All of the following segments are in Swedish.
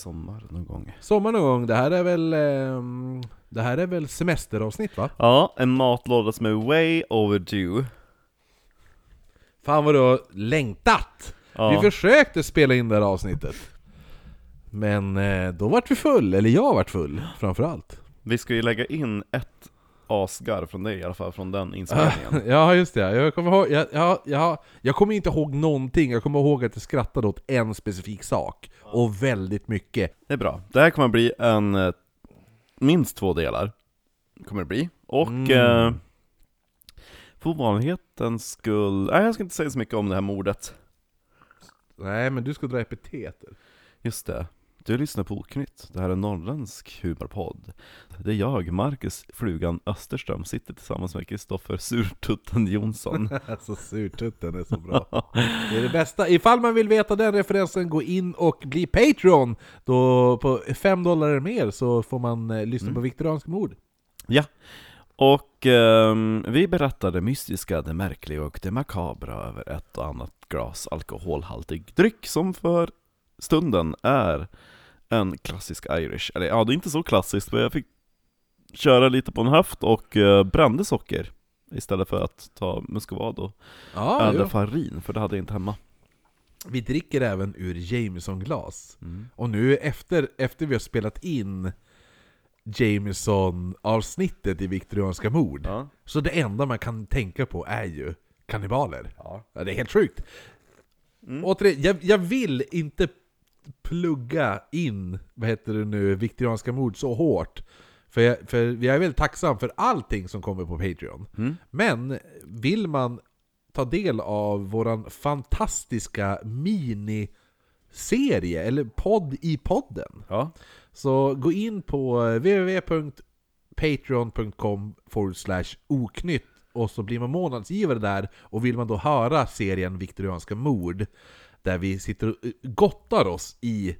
sommar någon gång? Sommar någon gång, det här är väl... ehm, det här är väl semesteravsnitt va? Ja, en matlåda som är way overdue. Fan vad du har längtat! Ja. Vi försökte spela in det här avsnittet. Men eh, då vart vi full, eller jag vart full framförallt. Vi ska ju lägga in ett asgarv från dig i alla fall, från den inspelningen. ja just det, jag kommer, ihåg, jag, jag, jag, jag kommer inte ihåg någonting, jag kommer ihåg att jag skrattade åt en specifik sak. Och väldigt mycket. Det är bra. Det här kommer bli en... eh, Minst två delar. Kommer det bli. Och... Mm. Eh, för ovanlighetens skull... Nej, jag ska inte säga så mycket om det här mordet. Nej men du ska dra epiteter. Just det. Du lyssnar på Oknytt. Det här är en norrländsk humorpodd. Det är jag, Marcus Flugan Österström, sitter tillsammans med Kristoffer Surtutten Jonsson. Alltså surtutten är så bra. Det är det bästa. Ifall man vill veta den referensen, gå in och bli Patreon! Då på 5 dollar mer så får man eh, lyssna på viktorianska mord. Ja. Och ehm, vi berättar det mystiska, det märkliga och det makabra över ett och annat glas alkoholhaltig dryck som för stunden är en klassisk Irish. Eller ja, det är inte så klassiskt, men jag fick köra lite på en höft och uh, brände socker istället för att ta muscovad och Ja, öl jo. farin, för det hade jag inte hemma. Vi dricker även ur Jameson-glas. Mm. Och nu efter, efter vi har spelat in Jameson-avsnittet i viktorianska mord, Ja. så det enda man kan tänka på är ju kannibaler. Ja. Ja, det är helt sjukt. Mm. Återigen, jag, jag vill inte plugga in, vad heter det nu, viktorianska mord så hårt. För jag, för jag är väldigt tacksam för allting som kommer på Patreon. Mm. Men vill man ta del av våran fantastiska miniserie, eller podd i podden, Ja. så gå in på www.patreon.com slash oknytt och så blir man månadsgivare där och vill man då höra serien Viktorianska mord där vi sitter och eh, gottar oss i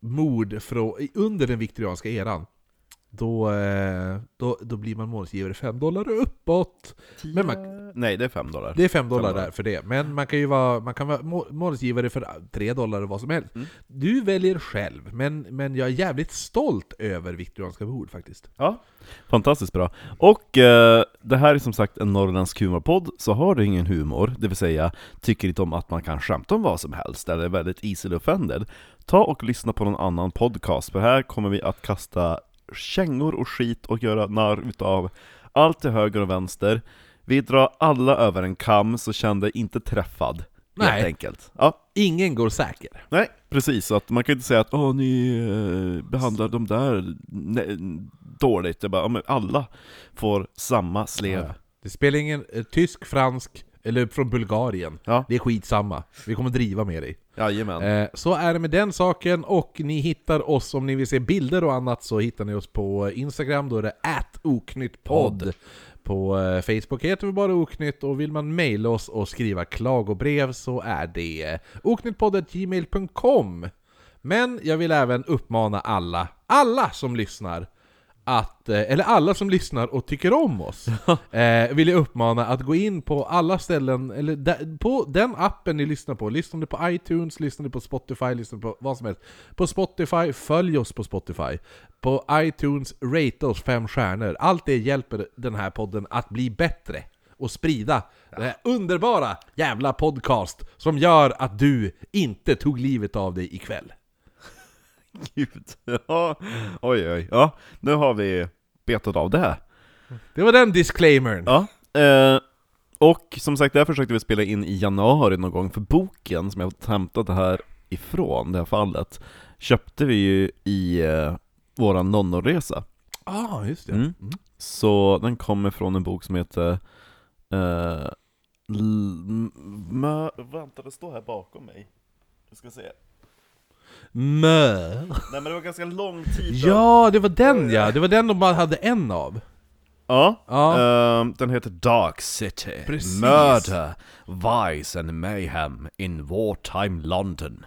mord från, under den viktorianska eran. Då, eh, då, då blir man månadsgivare 5 dollar och uppåt. Men man, Nej, det är fem dollar. det är 5 dollar dollar. där för det. Men man kan ju vara, man kan vara må- månadsgivare för 3 dollar och vad som helst. Mm. Du väljer själv, men, men jag är jävligt stolt över viktorianska mord faktiskt. Ja, fantastiskt bra. Och eh, det här är som sagt en norrländsk humorpodd, så har du ingen humor, det vill säga tycker inte om att man kan skämta om vad som helst, eller är väldigt easily offended, ta och lyssna på någon annan podcast, för här kommer vi att kasta kängor och skit och göra narr utav allt till höger och vänster. Vi drar alla över en kam, så känn dig inte träffad. Helt Nej. enkelt. Ja, Ingen går säker. Nej, precis. Så att man kan inte säga att Åh, ni eh, behandlar de där ne- dåligt. Det är bara, alla får samma slev. Ja. Det spelar ingen eh, tysk, fransk eller från Bulgarien. Ja. Det är skitsamma. Vi kommer driva med dig. Jajamän. Eh, så är det med den saken, och ni hittar oss om ni vill se bilder och annat så hittar ni oss på Instagram, då är det oknyttpodd. På eh, Facebook heter vi bara oknytt, och vill man mejla oss och skriva klagobrev så är det eh, oknyttpodd.gmail.com Men jag vill även uppmana alla, alla som lyssnar att, eh, eller alla som lyssnar och tycker om oss, eh, vill jag uppmana att gå in på alla ställen, eller där, på den appen ni lyssnar på. Lyssnar ni på iTunes, lyssnar ni på Spotify, lyssnar på vad som helst. På Spotify, följ oss på Spotify. På iTunes, rate oss fem stjärnor. Allt det hjälper den här podden att bli bättre. Och sprida den här underbara jävla podcast som gör att du inte tog livet av dig ikväll. Gud. Ja. Oj, oj. Ja, nu har vi betat av det här. Det var den disclaimern. Ja. Eh, och som sagt, det här försökte vi spela in i januari någon gång, för boken som jag har hämtat det här ifrån, det här fallet, köpte vi ju i eh, våran nonnorresa. ah, just det. Mm. Mm. Så den kommer från en bok som heter eh, l- Vänta, det står här bakom mig. Jag ska se. Mö. Nej men det var ganska lång tid Ja, det var den ja! Det var den de bara hade en av. Ja, Ja. ehm, den heter Dark City. Precis. Murder, Vice and Mayhem in Wartime London.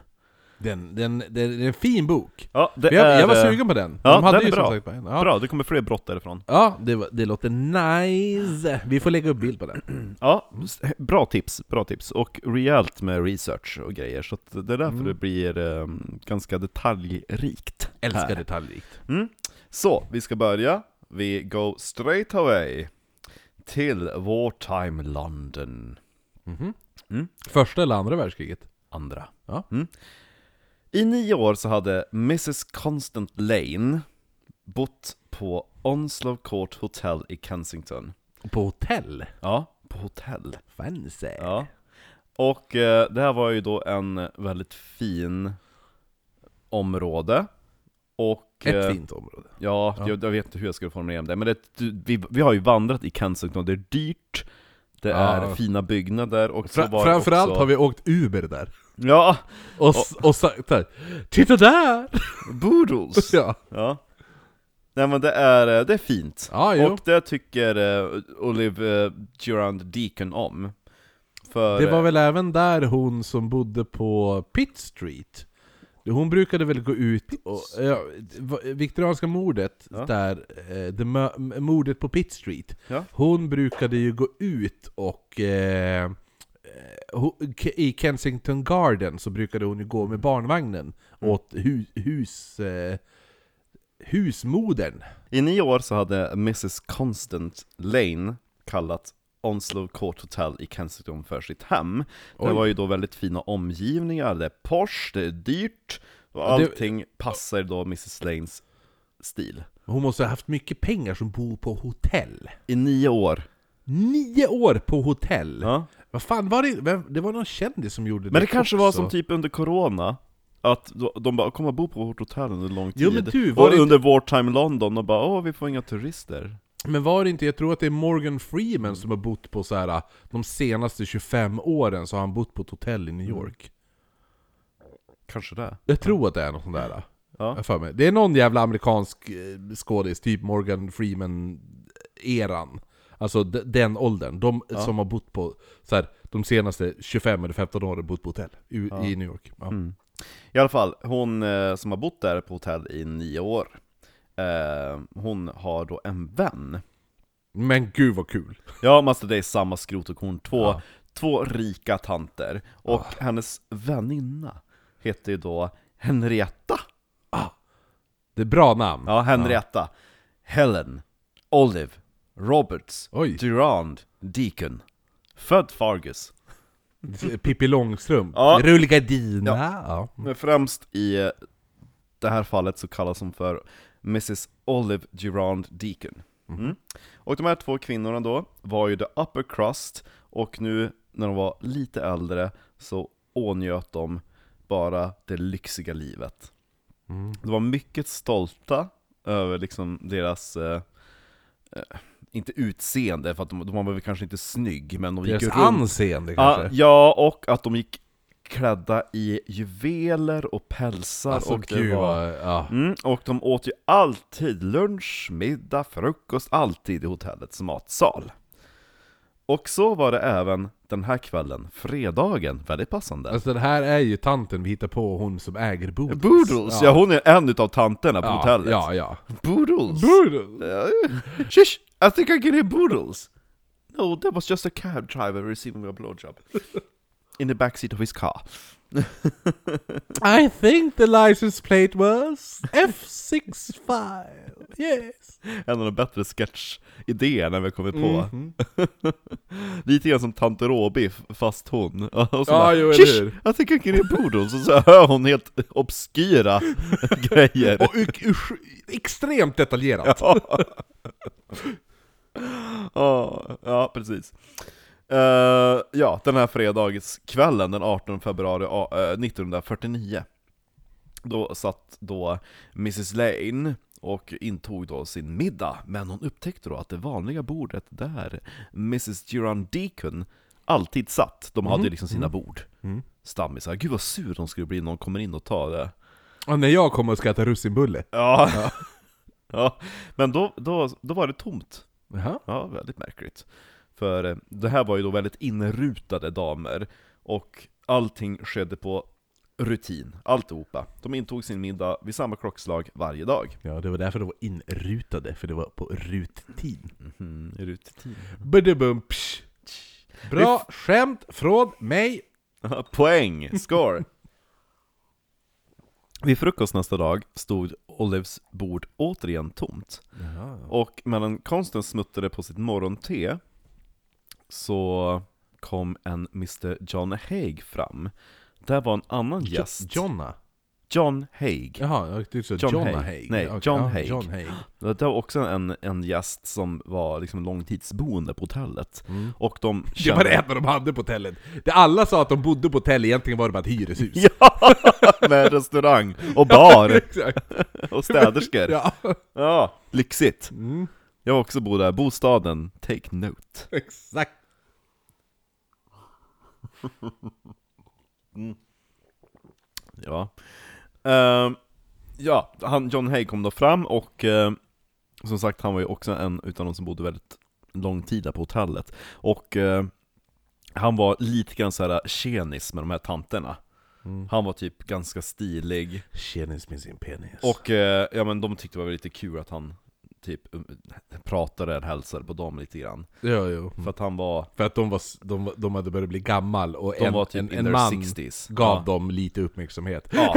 Den, den, den, det är en fin bok. Ja, det Jag, är, jag var eh, sugen på den. Ja, De hade den är ju som bra. sagt. Ja, Bra, det kommer fler brott därifrån. ja det, det låter nice. Vi får lägga upp bild på den. Ja, bra tips, bra tips. Och rejält med research och grejer, så det är därför Mm. det blir eh, ganska detaljrikt. Älskar här. detaljrikt. Mm. Så, vi ska börja. Vi go straight away till Wartime London. Mhm. Mm. Första eller andra världskriget? Andra. Ja. Mm. I nio år så hade Mrs Constant Lane bott på Onslow Court Hotel i Kensington. På hotell? Ja, på hotell. Fancy. Ja. Och eh, det här var ju då en väldigt fin område. Och, Ett eh, fint område. Ja, Ja. Jag, jag vet inte hur jag ska formulera det, men det, vi, vi har ju vandrat i Kensington, det är dyrt, det Ja. är fina byggnader och så Fra, var det framförallt också, har vi åkt Uber där. Ja, Och, s- och sagt såhär Titta där! Boodles! ja. ja. Nej men det är, eh, det är fint. Jo. och det tycker eh, Olive eh, Durand Deacon om. För, Det var väl även där hon som bodde på Pitt Street? Hon brukade väl gå ut och... Ja, viktorianska mordet, Ja. där, det mordet på Pitt Street. Ja. Hon brukade ju gå ut och... Eh, I Kensington Garden så brukade hon ju gå med barnvagnen Mm. åt hu, hus... Eh, husmodern. I nio år så hade Mrs Constant Lane kallat Onslow Court Hotel i Kensington för sitt hem. Det Oj. var ju då väldigt fina omgivningar, det är posh, det är dyrt, och Ja, det- allting passar då Mrs Lanes stil. Hon måste ha haft mycket pengar som bor på hotell. I nio år. Nio år på hotell! Ja. Vad fan var det? Vem, det var någon kändis som gjorde det Men det kanske var också. som typ under Corona, att de- de bara 'kommer bo på vårt hotell under lång tid' Jo, men du, var Och det inte- under Wartime London, och bara 'Åh, vi får inga turister' Men var det inte, jag tror att det är Morgan Freeman som har bott på så här de senaste 25 åren så har han bott på ett hotell i New Mm. York. Kanske det? Jag tror att det är något sånt där. Ja. För mig. Det är någon jävla amerikansk eh, skådis, typ Morgan Freeman-eran. Alltså den åldern. De Ja. som har bott på, så här, de senaste 25 eller 15 åren bott på hotell i, i New York. Ja. Mm. I alla fall, hon eh, som har bott där på hotell i nio år, eh, hon har då en vän. Men gud vad kul! Ja, men alltså det är samma skrot och korn. Två, Ja. två rika tanter. Och hennes väninna heter ju då Henrietta. Det är bra namn. Ja, Henrietta. Helen. Olive. Roberts. Oj. Durand. Deacon. Född Fargus. Pippi Långstrump. Ja. Rullgardina. Ja. Men främst i eh, det här fallet så kallas hon för Mrs. Olive Durand Deacon. Mm. Och de här två kvinnorna då var ju the upper crust, och nu när de var lite äldre så ånjöt de bara det lyxiga livet. Mm. De var mycket stolta över liksom deras, eh, eh, inte utseende, för att de, de var väl kanske inte snygg, men de gick Deras runt anseende Ja, kanske. ja, och att de gick klädda i juveler och pälsar alltså och gud var... Ja. Mm, och de åt ju alltid lunch, middag, frukost, alltid i hotellets matsal. Och så var det även den här kvällen, fredagen, väldigt passande. Alltså det här är ju tanten vi hittar på, hon som äger Boodles. Boodles, ja. hon är en utav tanterna på ja, hotellet. Ja, ja. Boodles! Boodles! Ja, Shish! I think I can hear Boodles! No, that was just a cab driver receiving a blowjob. In the backseat of his car. I think the license plate was F65. Yes. En av de bättre sketch-idéerna vi kommit på. Mhm. Lite grann som Tante Råbi, fast hon. Och så Ja, bara, jo, eller "Shish, hur?" I think I can hear Boodles, och så hör hon helt obskyra grejer. Och extremt detaljerat. Ja. Ja, ja, precis. Eh, ja, den här fredagskvällen den 18 februari eh, 1949 Då satt då Mrs Lane och intog då sin middag, men hon upptäckte då att det vanliga bordet där Mrs Durand Deacon alltid satt, de hade ju liksom sina bord Mm. Stammisar, gud vad sur de skulle bli när de kommer in och tar det Och när jag kommer och ska äta russinbulle. Ja, ja. men då, då, då var det tomt Jaha. Ja, väldigt märkligt. För eh, det här var ju då väldigt inrutade damer, och allting skedde på rutin, alltihopa. De intog sin middag vid samma klockslag varje dag. Ja, det var därför de var inrutade, för det var på ruttid. Mhm, rutin. Badabum, psh. Bra skämt från mig! Poäng! Score! Vid frukost nästa dag stod Olives bord återigen tomt. Och medan konsten smuttade på sitt morgonte så kom en Mr John Haig fram. Där var en annan gäst. Jonna? John Haig. Jaha, jag tyckte John Jonna Haig. Haig. Nej, Okej, John Haig. John Haig. Det var också en, en gäst som var liksom långtidsboende på hotellet. Mm. Och de Det var det enda de hade på hotellet. Det alla sa att de bodde på hotell, egentligen var det bara ett hyreshus. Ja! Med restaurang och bar och städerskor. Ja. Ja, lyxigt. Mm. Jag också bott där. Bostaden, take note. Exakt. Ja. Ehm, ja, han, John Hay kom då fram och eh, som sagt, han var ju också en utav de som bodde väldigt lång tid där på hotellet. Och eh, han var lite grann såhär tjenis med de här tanterna. Mm. Han var typ ganska stilig, Tjenis med sin penis. och eh, ja men de tyckte det var lite kul att han typ um, pratade eller hälsade på dem lite grann. Ja, jo. För att han var, För att de, var, de, de hade börjat bli gammal och de en, var typ en, en man 60s. gav ja. dem lite uppmärksamhet. Ja.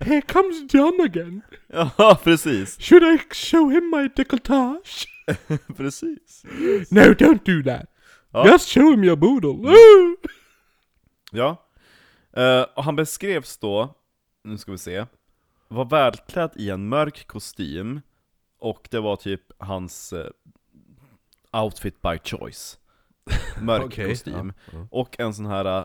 Here comes John again! ja, precis. Should I show him my decolletage? Precis. No, don't do that! Ja. Just show him your boodle! Ja. Eh, och han beskrevs då, nu ska vi se, var välklädd i en mörk kostym, och det var typ hans eh, outfit by choice. Mörk Okej, kostym. ja, ja. Och en sån här uh,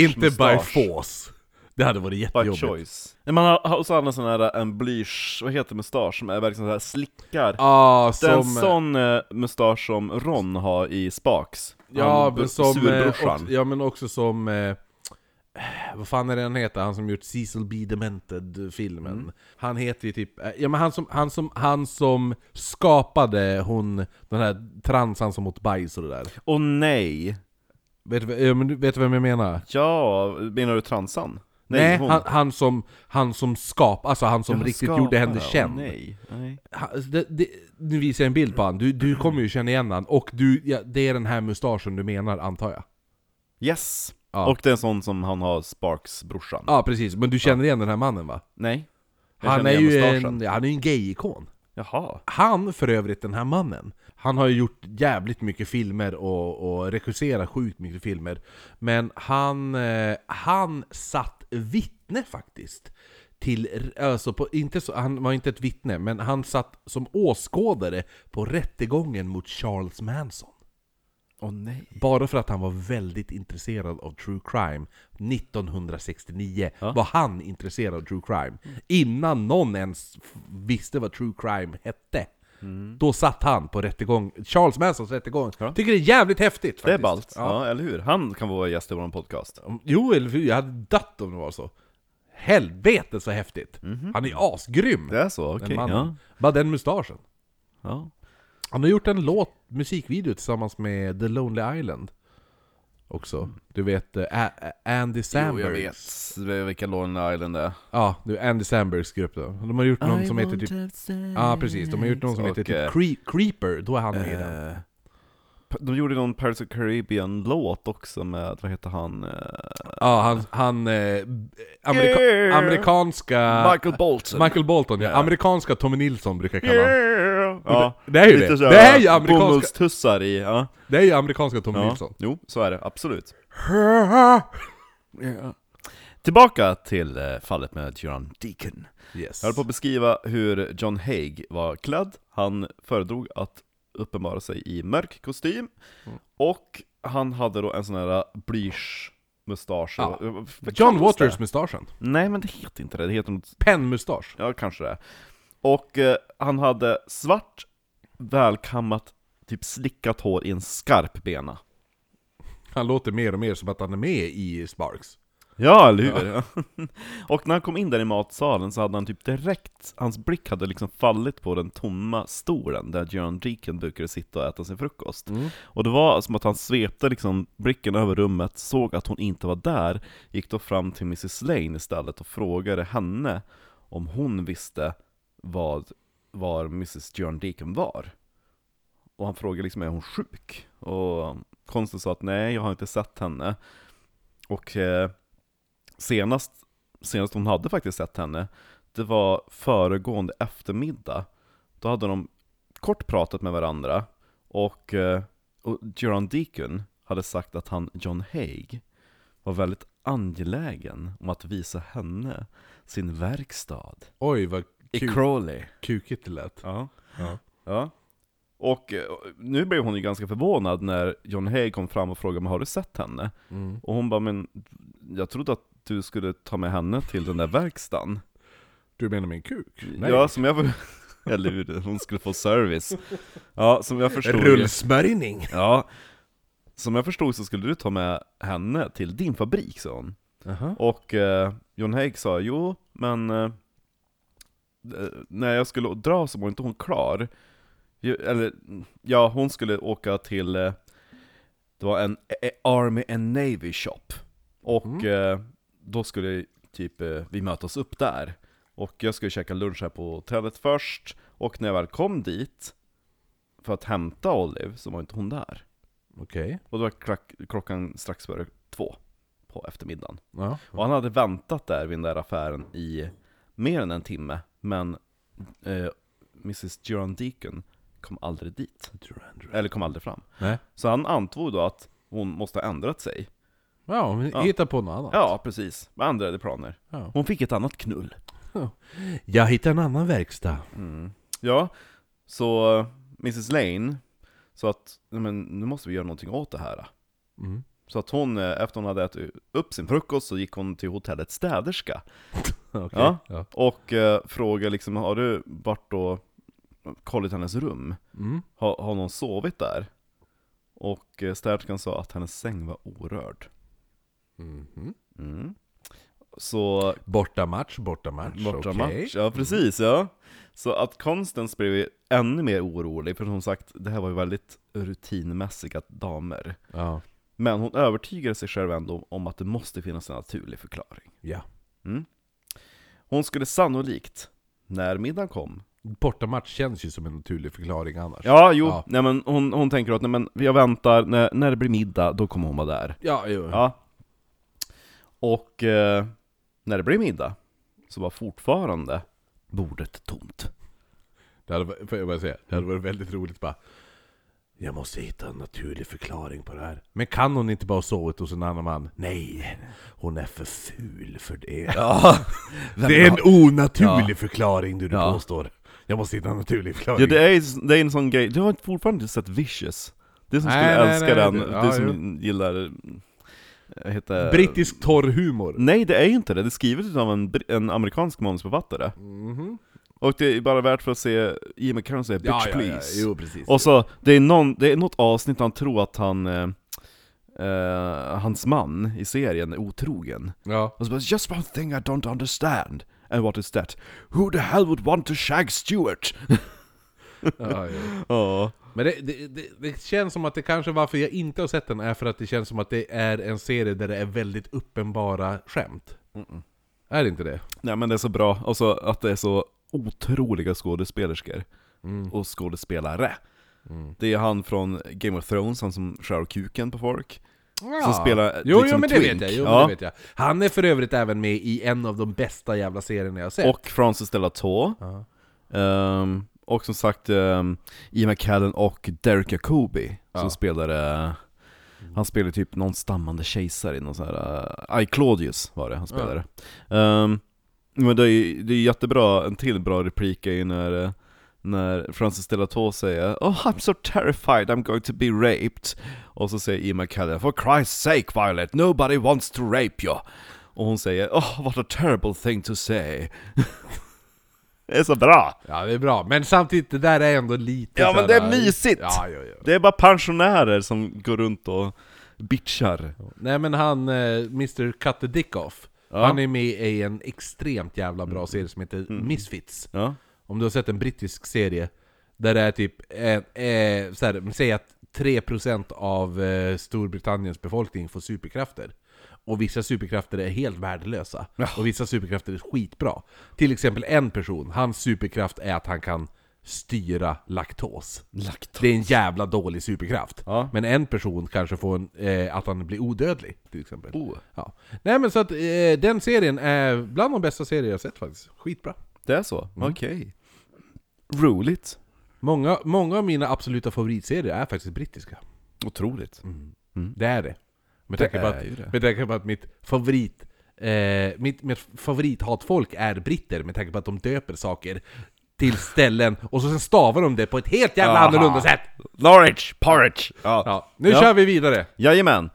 Inte by force. Det hade varit By jättejobbigt. choice. Nej, man har, så hade han en sån här, en blysch, vad heter mustasch, som är verkligen sån här slickar. Ja, det är en som... sån uh, mustasch som Ron har i Sparks. Ja, Han, men som... eh, också, ja, men också som... Eh, vad fan är det han heter? Han som gjort Cecil B. Demented-filmen. Mm. Han heter ju typ... eh, Ja men han som, han som, han som skapade hon, den här transan som åt bajs och det där. Åh nej! Vet vet du vem jag menar? Ja, menar du transan? Nej, hon. han, han som, han som skap, alltså han som Ja, riktigt skapare. gjorde henne känd. nej, nej. Han- det, det, nu visar jag en bild på han. Du, du kommer ju känna igen han. och du, ja, det är den här mustaschen du menar antar jag? Yes! Ja. Och det är en sån som han har, Sparks brorsan. Ja precis, men du känner igen den här mannen va? Nej. Jag Han är ju en, han är ju en gay-ikon. Jaha. Han för övrigt, den här mannen, han har ju gjort jävligt mycket filmer och, och regisserat sjukt mycket filmer. Men han, eh, han satt vittne faktiskt. Till, alltså på, inte så, han var inte ett vittne, men han satt som åskådare på rättegången mot Charles Manson. Nej. Bara för att han var väldigt intresserad av true crime 1969 Ja. var han intresserad av true crime Innan någon ens visste vad true crime hette Då satt han på rättegång, Charles Mansons rättegång Ja. Tycker det är jävligt häftigt faktiskt Det är ballt. Ja. ja. eller hur? Han kan vara gäst i vår podcast. Jo, eller hur? Jag hade dött om det var så Helvete så häftigt! Han är asgrym! Det är så? Okej. Ja. Bara den mustaschen ja. Han har gjort en låt, musikvideo tillsammans med The Lonely Island Också. Du vet eh, A- A- Andy Jo, Samberg. jag vet vilken Lonely Island det är. Ja, det är Andy Sambergs grupp då. De har gjort någon som heter typ... Ja precis, de har gjort någon som heter typ eh, Cre- Creeper, då är han med i den. Eh, de gjorde någon Pirates of Caribbean-låt också med, vad heter han? Eh, Ja, han... han eh, amerika Yeah. amerikanska... Michael Bolton. Michael Bolton ja. Ja. Amerikanska Tommy Nilsson brukar jag kalla honom. Yeah. Ja. Det är ju Lite det. Det är ju amerikanska... bomullstussar i, ja. Det är ju amerikanska Tommy ja. Nilsson. Jo, så är det, absolut. Tillbaka till eh, fallet med John Deacon. Yes. Jag höll på att beskriva hur John Haig var klädd. Han föredrog att uppenbara sig i mörk kostym, Mm. och han hade då en sån här blysch mustasch. Ja. Vad John? Waters-mustaschen. Nej men det heter inte det, det heter något, Pennmustasch. ja kanske det. Och eh, han hade svart, välkammat, typ slickat hår i en skarp bena. Han låter mer och mer som att han är med i Sparks. Ja, eller hur? Ja. Och när han kom in där i matsalen så hade han typ direkt, hans blick hade liksom fallit på den tomma stolen där John Deacon brukade sitta och äta sin frukost. Mm. Och det var som att han svepte liksom blicken över rummet, såg att hon inte var där, gick då fram till Mrs Lane istället och frågade henne om hon visste vad, var Mrs John Deacon var. Och han frågade liksom, är hon sjuk? Och konsten sa att nej, jag har inte sett henne. Och eh, senast, senast hon hade faktiskt sett henne, det var föregående eftermiddag. Då hade de kort pratat med varandra, och, eh, och Geron Deacon hade sagt att han, John Haig, var väldigt angelägen om att visa henne sin verkstad. Oj vad i kuk, Crawley. kukigt det lät. Ja. Ja. Ja. Och eh, nu blev hon ju ganska förvånad när John Hay kom fram och frågade men har du sett henne? Mm. Och hon bara men jag trodde att du skulle ta med henne till den där verkstaden. Du menar min kuk? Ja, som jag Eller hur, hon skulle få service. Ja, som jag förstod Rullsmörjning! Ja, som jag förstod så skulle du ta med henne till din fabrik, sa hon. Jaha. Och eh, John Haig sa, jo, men eh, när jag skulle dra så var inte hon klar. Eller, ja, hon skulle åka till, eh, det var en eh, Army and Navy shop. Och Mm. eh, då skulle typ eh, vi mötas upp där. Och jag skulle käka lunch här på hotellet först, och när jag väl kom dit för att hämta Olive så var inte hon där. Okej. Och då var klock, klockan strax före två på eftermiddagen. Ja. Och han hade väntat där vid den där affären i mer än en timme, men eh, Mrs Geron Deacon kom aldrig dit. Eller kom aldrig fram. Nej. Så han antog då att hon måste ha ändrat sig. Ja, men Ja. hitta på något annat. Ja, precis. Med ändrade planer. Ja. Hon fick ett annat knull. Jag hittade en annan verkstad. Mm. Ja, så eh, Mrs Lane sa att Nej, men, nu måste vi göra någonting åt det här. Mm. Så att hon, eh, efter hon hade ätit upp sin frukost, så gick hon till hotellets städerska. Okej. Ja. Ja. Och eh, frågade liksom, har du varit och kollat hennes rum? Mm. Har, har någon sovit där? Och eh, städerskan sa att hennes säng var orörd. Mhm. Mm. Så, Borta match, borta match. borta okej. match, ja precis ja. Så att Constance blev ännu mer orolig, för som sagt, det här var ju väldigt rutinmässiga damer. Ja. Men hon övertygade sig själv ändå om att det måste finnas en naturlig förklaring. ja. Mm. Hon skulle sannolikt, när middagen kom, Borta match känns ju som en naturlig förklaring annars. Ja, jo, Ja. Nej, men hon, hon tänker att nej, men jag väntar, när, när det blir middag, då kommer hon vara där. Ja, jo. Ja. Och eh, när det blir middag, så var fortfarande bordet tomt. Det hade, får jag bara säga, det hade varit väldigt roligt bara Jag måste hitta en naturlig förklaring på det här Men kan hon inte bara ha sovit hos en annan man? Nej, hon är för ful för det Ja, Det är en onaturlig Ja. förklaring du, du Ja. påstår Jag måste hitta en naturlig förklaring ja det, är, det är en sån grej, du har fortfarande inte sett Vicious. Det som Nej, skulle nej, älska nej, den, du ja, som gillar, äh, heter... Brittisk torrhumor Nej, det är ju inte det. Det är skrivet av en, en amerikansk manusförfattare. Mhm. Och det är bara värt för att se Ian McKellen säga 'Bitch ja, ja, ja, please' jo precis Och så, det är, någon, det är något avsnitt han tror att han, eh, eh, hans man i serien är otrogen. Ja, Och så bara 'Just one thing I don't understand' And what is that? Who the hell would want to shag Stewart? ja, ja. Ja. Men det, det, det, det känns som att det kanske varför jag inte har sett den är för att det känns som att det är en serie där det är väldigt uppenbara skämt Mm-mm. Är det inte det? Nej men det är så bra, och så att det är så otroliga skådespelerskor Mm. och skådespelare. Mm. Det är han från Game of Thrones, han som skär kuken på folk. Ja. Som spelar Jo, liksom jo men det Twink. vet jag, jo, Ja. det vet jag. Han är för övrigt även med i en av de bästa jävla serierna jag har sett Och Francis Delator. ja. Um, och som sagt, um, Ian McKellen och Derek Jacobi som Ja. spelade Han spelade typ någon stammande kejsare i någon sån här... Uh, I Claudius var det han spelade. Ehm, men det är, det är jättebra, en till bra replik är ju när, eh, när Francis Delator säger Oh I'm so terrified I'm going to be raped Och så säger Ian McKellen For Christ's sake Violet, nobody wants to rape you Och hon säger Oh what a terrible thing to say Det är så bra! ja, det är bra, men samtidigt, det där är ändå lite Ja, men det är mysigt. Ja, ja, ja. Det är bara pensionärer som går runt och bitchar. Nej men han, eh, Mr Cut the Dick Off, Ja. han är med i en extremt jävla bra serie som heter Misfits. Ja. Om du har sett en brittisk serie, där det är typ, eh, eh, så här, säg att 3% av eh, Storbritanniens befolkning får superkrafter. Och vissa superkrafter är helt värdelösa. Ja. Och vissa superkrafter är skitbra. Till exempel en person, hans superkraft är att han kan styra laktos. Laktos. Det är en jävla dålig superkraft. Ja. Men en person kanske får en, eh, att han blir odödlig, till exempel. Oh, Ja. Nej men så att eh, den serien är bland de bästa serier jag sett faktiskt. Skitbra. det är så? Okej. Roligt. Många, många av mina absoluta favoritserier är faktiskt brittiska. Otroligt. Det är det. Med tanke på att, med tanke på att mitt favorit eh, mitt, mitt favorithatfolk är britter, med tanke på att de döper saker till ställen, och så sen stavar de det på ett helt jävla Aha. annorlunda sätt! Norwich, porridge! Ja. Ja, nu Ja. kör vi vidare! Jajamän.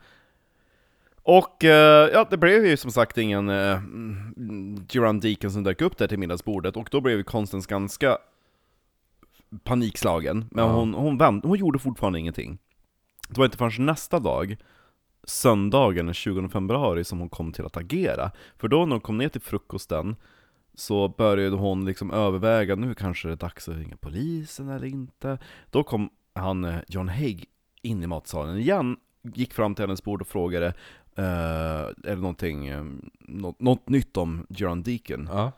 Och eh, ja, det blev ju som sagt ingen uh, mm, Duran Deacon som dök upp där till middagsbordet, och då blev ju Constance ganska panikslagen. Men Ja. hon, hon, vänt, hon gjorde fortfarande ingenting. Det var inte förrän nästa dag, söndagen den 20 februari, som hon kom till att agera. För då när hon kom ner till frukosten, så började hon liksom överväga, nu kanske det är dags att ringa polisen eller inte. Då kom han, eh, John Haig, in i matsalen igen, gick fram till hennes bord och frågade eh, är det någonting, eh, något, något nytt om John Deacon? Ja.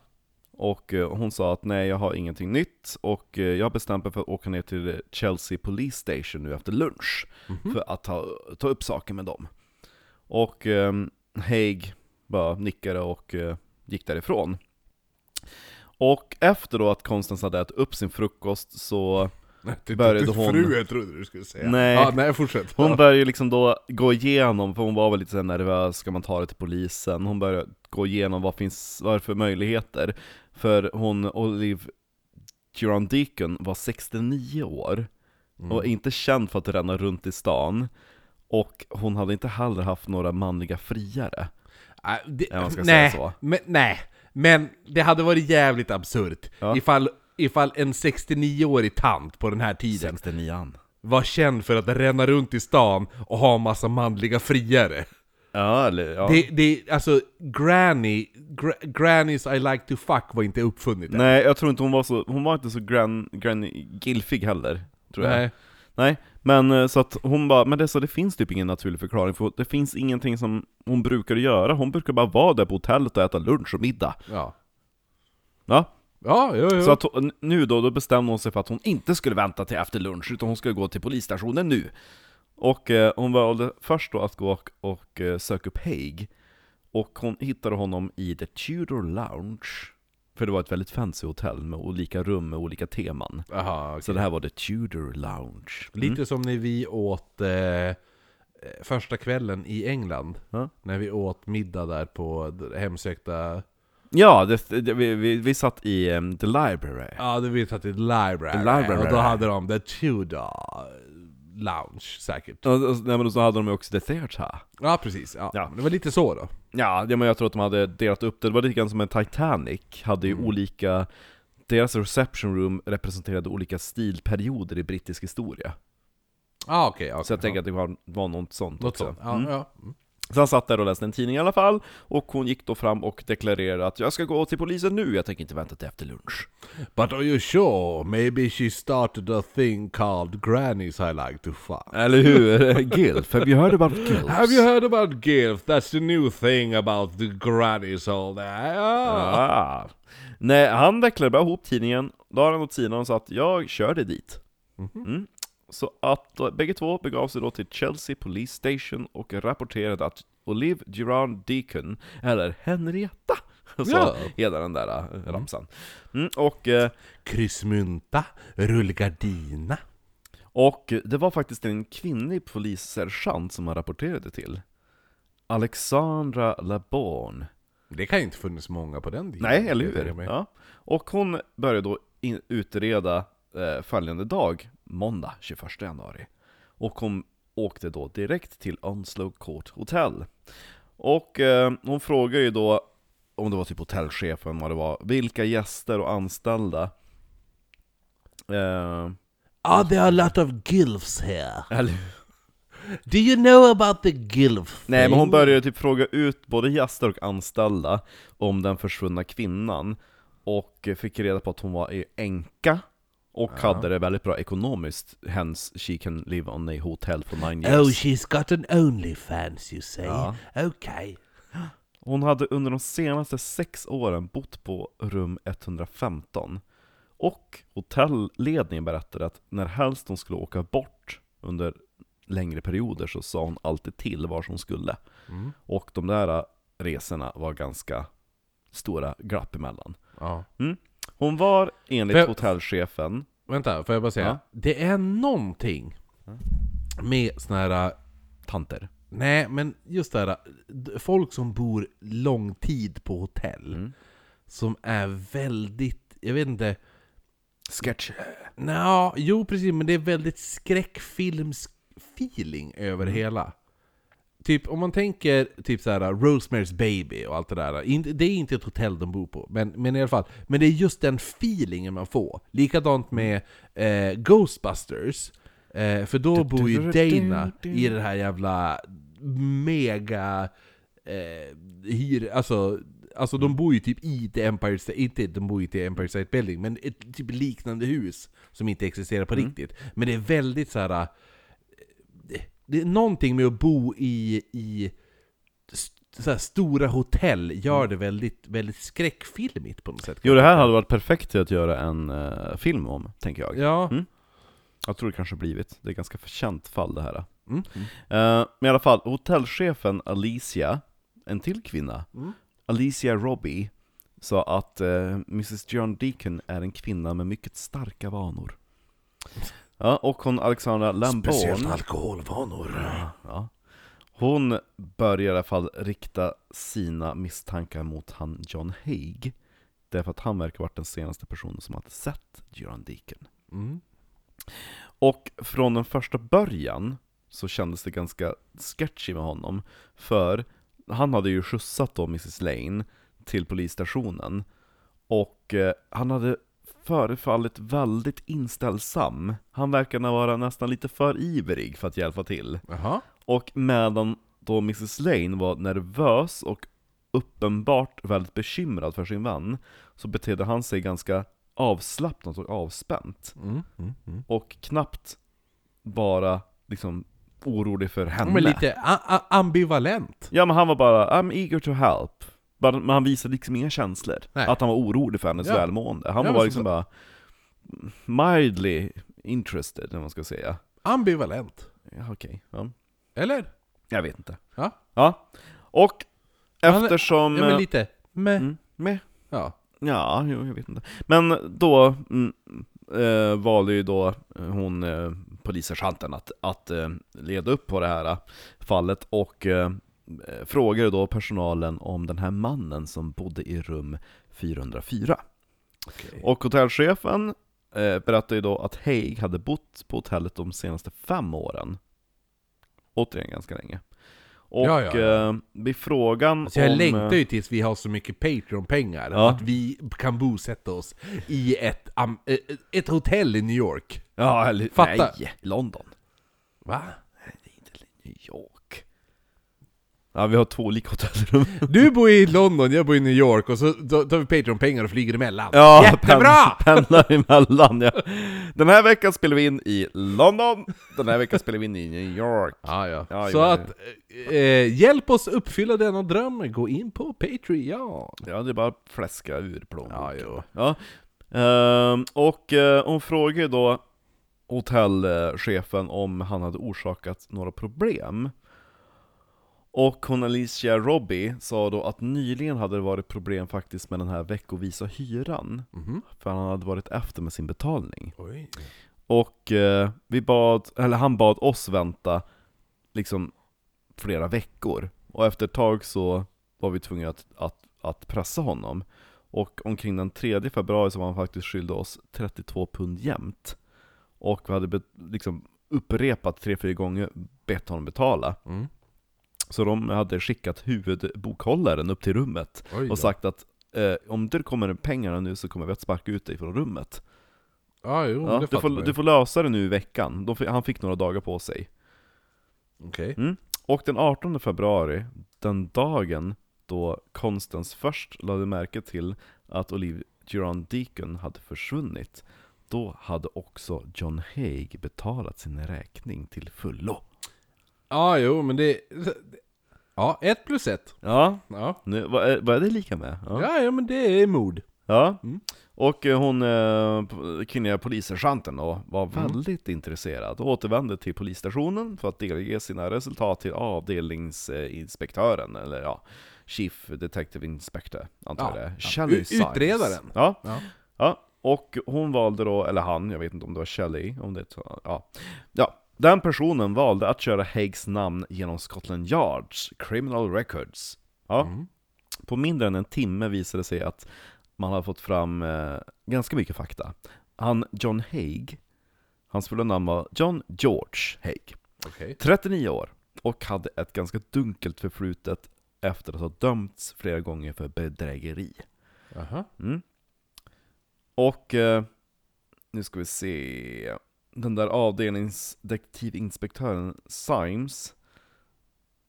Och eh, hon sa att nej, jag har ingenting nytt, och jag har bestämt mig för att åka ner till Chelsea Police Station nu efter lunch, för att ta, ta upp saken med dem. Och eh, Haig bara nickade och eh, gick därifrån. Och efter då att Constance hade ätit upp sin frukost så Började hon- Fru jag trodde du skulle säga. Nej. Ja, nej fortsätt. Hon ja. började liksom då gå igenom, för hon var väl lite så nervös, ska man ta det till polisen? Hon började gå igenom vad finns, vad det för möjligheter? För hon, Olive Duran Deacon, var 69 år, och inte känd för att ränna runt i stan, och hon hade inte heller haft några manliga friare. Nej, det, nej. Men, nej, men det hade varit jävligt absurt Ja. ifall, ifall en 69-årig tant på den här tiden 69 var känd för att ränna runt i stan och ha massa manliga friare. Ja, eller ja. Det, det, alltså, granny, gra, grannies I like to fuck var inte uppfunnet. Nej, jag tror inte hon var så, hon var inte så gran, gran, gilfig heller, tror jag. Nej. Nej, men eh, så att hon bara, men det, så det finns typ ingen naturlig förklaring, för det finns ingenting som hon brukar göra, hon brukar bara vara där på hotellet och äta lunch och middag. Ja. Ja, Ja, jo, jo. så att hon, nu då, då bestämde hon sig för att hon inte skulle vänta till efter lunch, utan hon skulle gå till polisstationen nu. Och eh, hon valde först då att gå och, och eh, söka upp Haig, och hon hittade honom i The Tudor Lounge, för det var ett väldigt fancy hotell med olika rum med olika teman. Aha, okej. Så det här var The Tudor Lounge. Mm. Lite som när vi åt eh, första kvällen i England. Ja. När vi åt middag där på hemsökta... Ja, det, det, vi, vi, vi satt i um, The Library. Ja, det vi satt i library. The library. Och då hade de The Tudor Lounge säkert. Och, och, nej, men så hade de ju också The Theatre. Ja, precis. Ja. Ja. Det var lite så då. Ja, ja, men jag tror att de hade delat upp det, det var lite grann som en Titanic, hade ju olika Deras reception room representerade olika stilperioder i brittisk historia. Ah, okej. Okay, Så jag tänker att det var, var något sånt Något också. sånt. Ja, Mm. ja. Mm. Så han satt där och läste en tidning i alla fall, och hon gick då fram och deklarerade att jag ska gå till polisen nu, jag tänker inte vänta till efter lunch. But are you sure? Maybe she started a thing called grannies I like to fuck. Eller hur? Gilf, have you heard about Gilf? Have you heard about GILF? That's the new thing about the grannies all that. Ah. Ah. Nej, han vecklade bara ihop tidningen, la den åt sidan och sa att jag kör dig dit. Mm. Så att eh, bägge två begav sig då till Chelsea Police Station och rapporterade att Olive Durand Deacon, eller Henrietta, så Ja. hela den där äh, ramsan. Mm, och, eh, Kryssmunta, rullgardina. och det var faktiskt en kvinnlig polissergeant som han rapporterade till. Alexandra Laborn. Det kan ju inte funnits många på den tiden. Nej, eller hur? Ja. Och hon började då in, utreda eh, följande dag, måndag 21 januari. Och hon åkte då direkt till Onslow Court Hotel. Och eh, hon frågade ju då, om det var typ hotellchefen, vad det var, vilka gäster och anställda eh, Are there a lot of gilfs here? Do you know about the gilf Nej men hon thing? började typ fråga ut både gäster och anställda om den försvunna kvinnan Och fick reda på att hon var änka Och hade det väldigt bra ekonomiskt Hence she can live on a hotel for nine years Oh, she's got an Onlyfans you say? Ja. Okay. Hon hade under de senaste sex åren bott på rum 115 Och hotellledningen berättade att när helst hon skulle åka bort under längre perioder så sa hon alltid till var hon skulle Mm. Och de där resorna var ganska stora glapp emellan Ja. Hon var enligt För- hotellchefen Vänta, får jag bara säga? Ja. Det är någonting med såna här... Tanter Nej, men just det här... Folk som bor lång tid på hotell. Mm. Som är väldigt... Jag vet inte... Sketch Nå, jo precis, men det är väldigt skräckfilms-feeling över hela. Typ om man tänker typ så här Rosemary's Baby och allt det där. Inte- Det är inte ett hotell de bor på, men, men i alla fall. Men det är just den feelingen man får. Likadant med eh, Ghostbusters. Eh, för då bor ju Dana i det här jävla mega... Eh, hyr, alltså, alltså de bor ju typ i The Empire State, inte de bor ju i Empire State Building, men ett typ liknande hus som inte existerar på riktigt. Men det är väldigt så här. Det är någonting med att bo i, i så stora hotell gör det väldigt, väldigt skräckfilmigt på något sätt. Jo det här hade varit perfekt till att göra en eh, film om, tänker jag Ja. Mm. Jag tror det kanske blivit, det är ett ganska förkänt fall det här Mm. Eh, Men i alla fall, hotellchefen Alicia, en till kvinna, Mm. Alicia Robbie, sa att eh, Mrs John Deacon är en kvinna med mycket starka vanor. Ja, och hon Alexandra Lamborn, alkoholvanor. ja, hon börjar i alla fall rikta sina misstankar mot han John Haig, därför att han verkar ha varit den senaste personen som hade sett John Deacon. Mm. Och från den första början så kändes det ganska sketchy med honom, för han hade ju skjutsat då Mrs Lane till polisstationen, och eh, han hade förefallit väldigt inställsam. Han verkade vara nästan lite för ivrig för att hjälpa till. Jaha. Och medan då Mrs Lane var nervös och uppenbart väldigt bekymrad för sin vän, så betedde han sig ganska avslappnat och avspänt Mm. Mm. Mm. och knappt bara liksom orolig för henne. Men lite ambivalent. Ja men han var bara 'I'm eager to help' Men han visade liksom inga känslor. Nej. Att han var orolig för hennes Ja. välmående. Han Ja, var bara så- liksom bara mildly interested, om man ska säga. Ambivalent. Ja, okej. Ja. Eller? Jag vet inte. Ja. Ja. Och eftersom... Ja men lite med. mm, med Ja. Ja, jo, jag vet inte. Men då mm, eh, valde ju då eh, hon, eh, polissergeanten, att, att eh, leda upp på det här eh, fallet och eh, frågade då personalen om den här mannen som bodde i rum 404. Okej. Och hotellchefen eh, berättade ju då att Haig hade bott på hotellet de senaste fem åren. Återigen ganska länge. Och Ja, ja, ja. Eh, vid frågan Alltså jag om... längtar ju tills vi har så mycket Patreon-pengar Ja. att vi kan bosätta oss i ett, eh, ett hotell i New York. Ja, eller Fatta. nej, London. Va? Nej, det är inte New York. Ja, vi har två olika hotellrum. Du bor i London, jag bor i New York och så tar vi Patreon-pengar och flyger emellan. Ja, Jättebra! pen- pendlar emellan ja. Den här veckan spelar vi in i London, den här veckan spelar vi in i New York. Ja, ja. Ja, så jo, att, eh, hjälp oss uppfylla denna dröm, gå in på Patreon. Ja, det är bara att fläska ur plånboken. Ja. Ja. Ehm, och eh, hon frågade då hotellchefen om han hade orsakat några problem. Och hon Alicia Robbie sa då att nyligen hade det varit problem faktiskt med den här veckovisa hyran. Mhm. För han hade varit efter med sin betalning. Oj. Och eh, vi bad, eller han bad oss vänta liksom flera veckor. Och efter ett tag så var vi tvungna att, att, att pressa honom. Och omkring den 3 februari så var han faktiskt skyldig oss 32 pund jämt. Och vi hade be, liksom upprepat tre, fyra gånger bett honom betala. Mm. Så de hade skickat huvudbokhållaren upp till rummet och sagt att eh, om det kommer pengarna nu så kommer vi att sparka ut dig från rummet. Ja, jo, Ja, du, får, du får lösa det nu i veckan. De, han fick några dagar på sig. Okej. Mm. Och den 18 februari, den dagen då konstens först lade märke till att Olivia Duran Deacon hade försvunnit, då hade också John Haig betalat sin räkning till fullo. Ja, jo, men det... Ja, ett plus ett. Ja, Ja. nu, vad, är, vad är det lika med? Ja. Ja, ja men det är mod. Ja, Mm. och eh, hon, eh, p- kvinnliga polissergeanten då, var väldigt intresserad och återvände till polisstationen för att delge sina resultat till avdelningsinspektören, eller ja, Chief Detective Inspector, antar Ja, jag det ja. Shelley U- utredaren. Ja, Ja. ja, och hon valde då, eller han, jag vet inte om det var Shelley, om det ja. ja. Den personen valde att köra Haigs namn genom Scotland Yards Criminal Records. Ja. Mm. På mindre än en timme visade det sig att man har fått fram eh, ganska mycket fakta. Han John Haig, hans fulla namn var John George Haig, Okej. 39 år, och hade ett ganska dunkelt förflutet efter att ha dömts flera gånger för bedrägeri. Jaha. Mm. Och eh, nu ska vi se. Den där avdelningsdetektivinspektören Symes,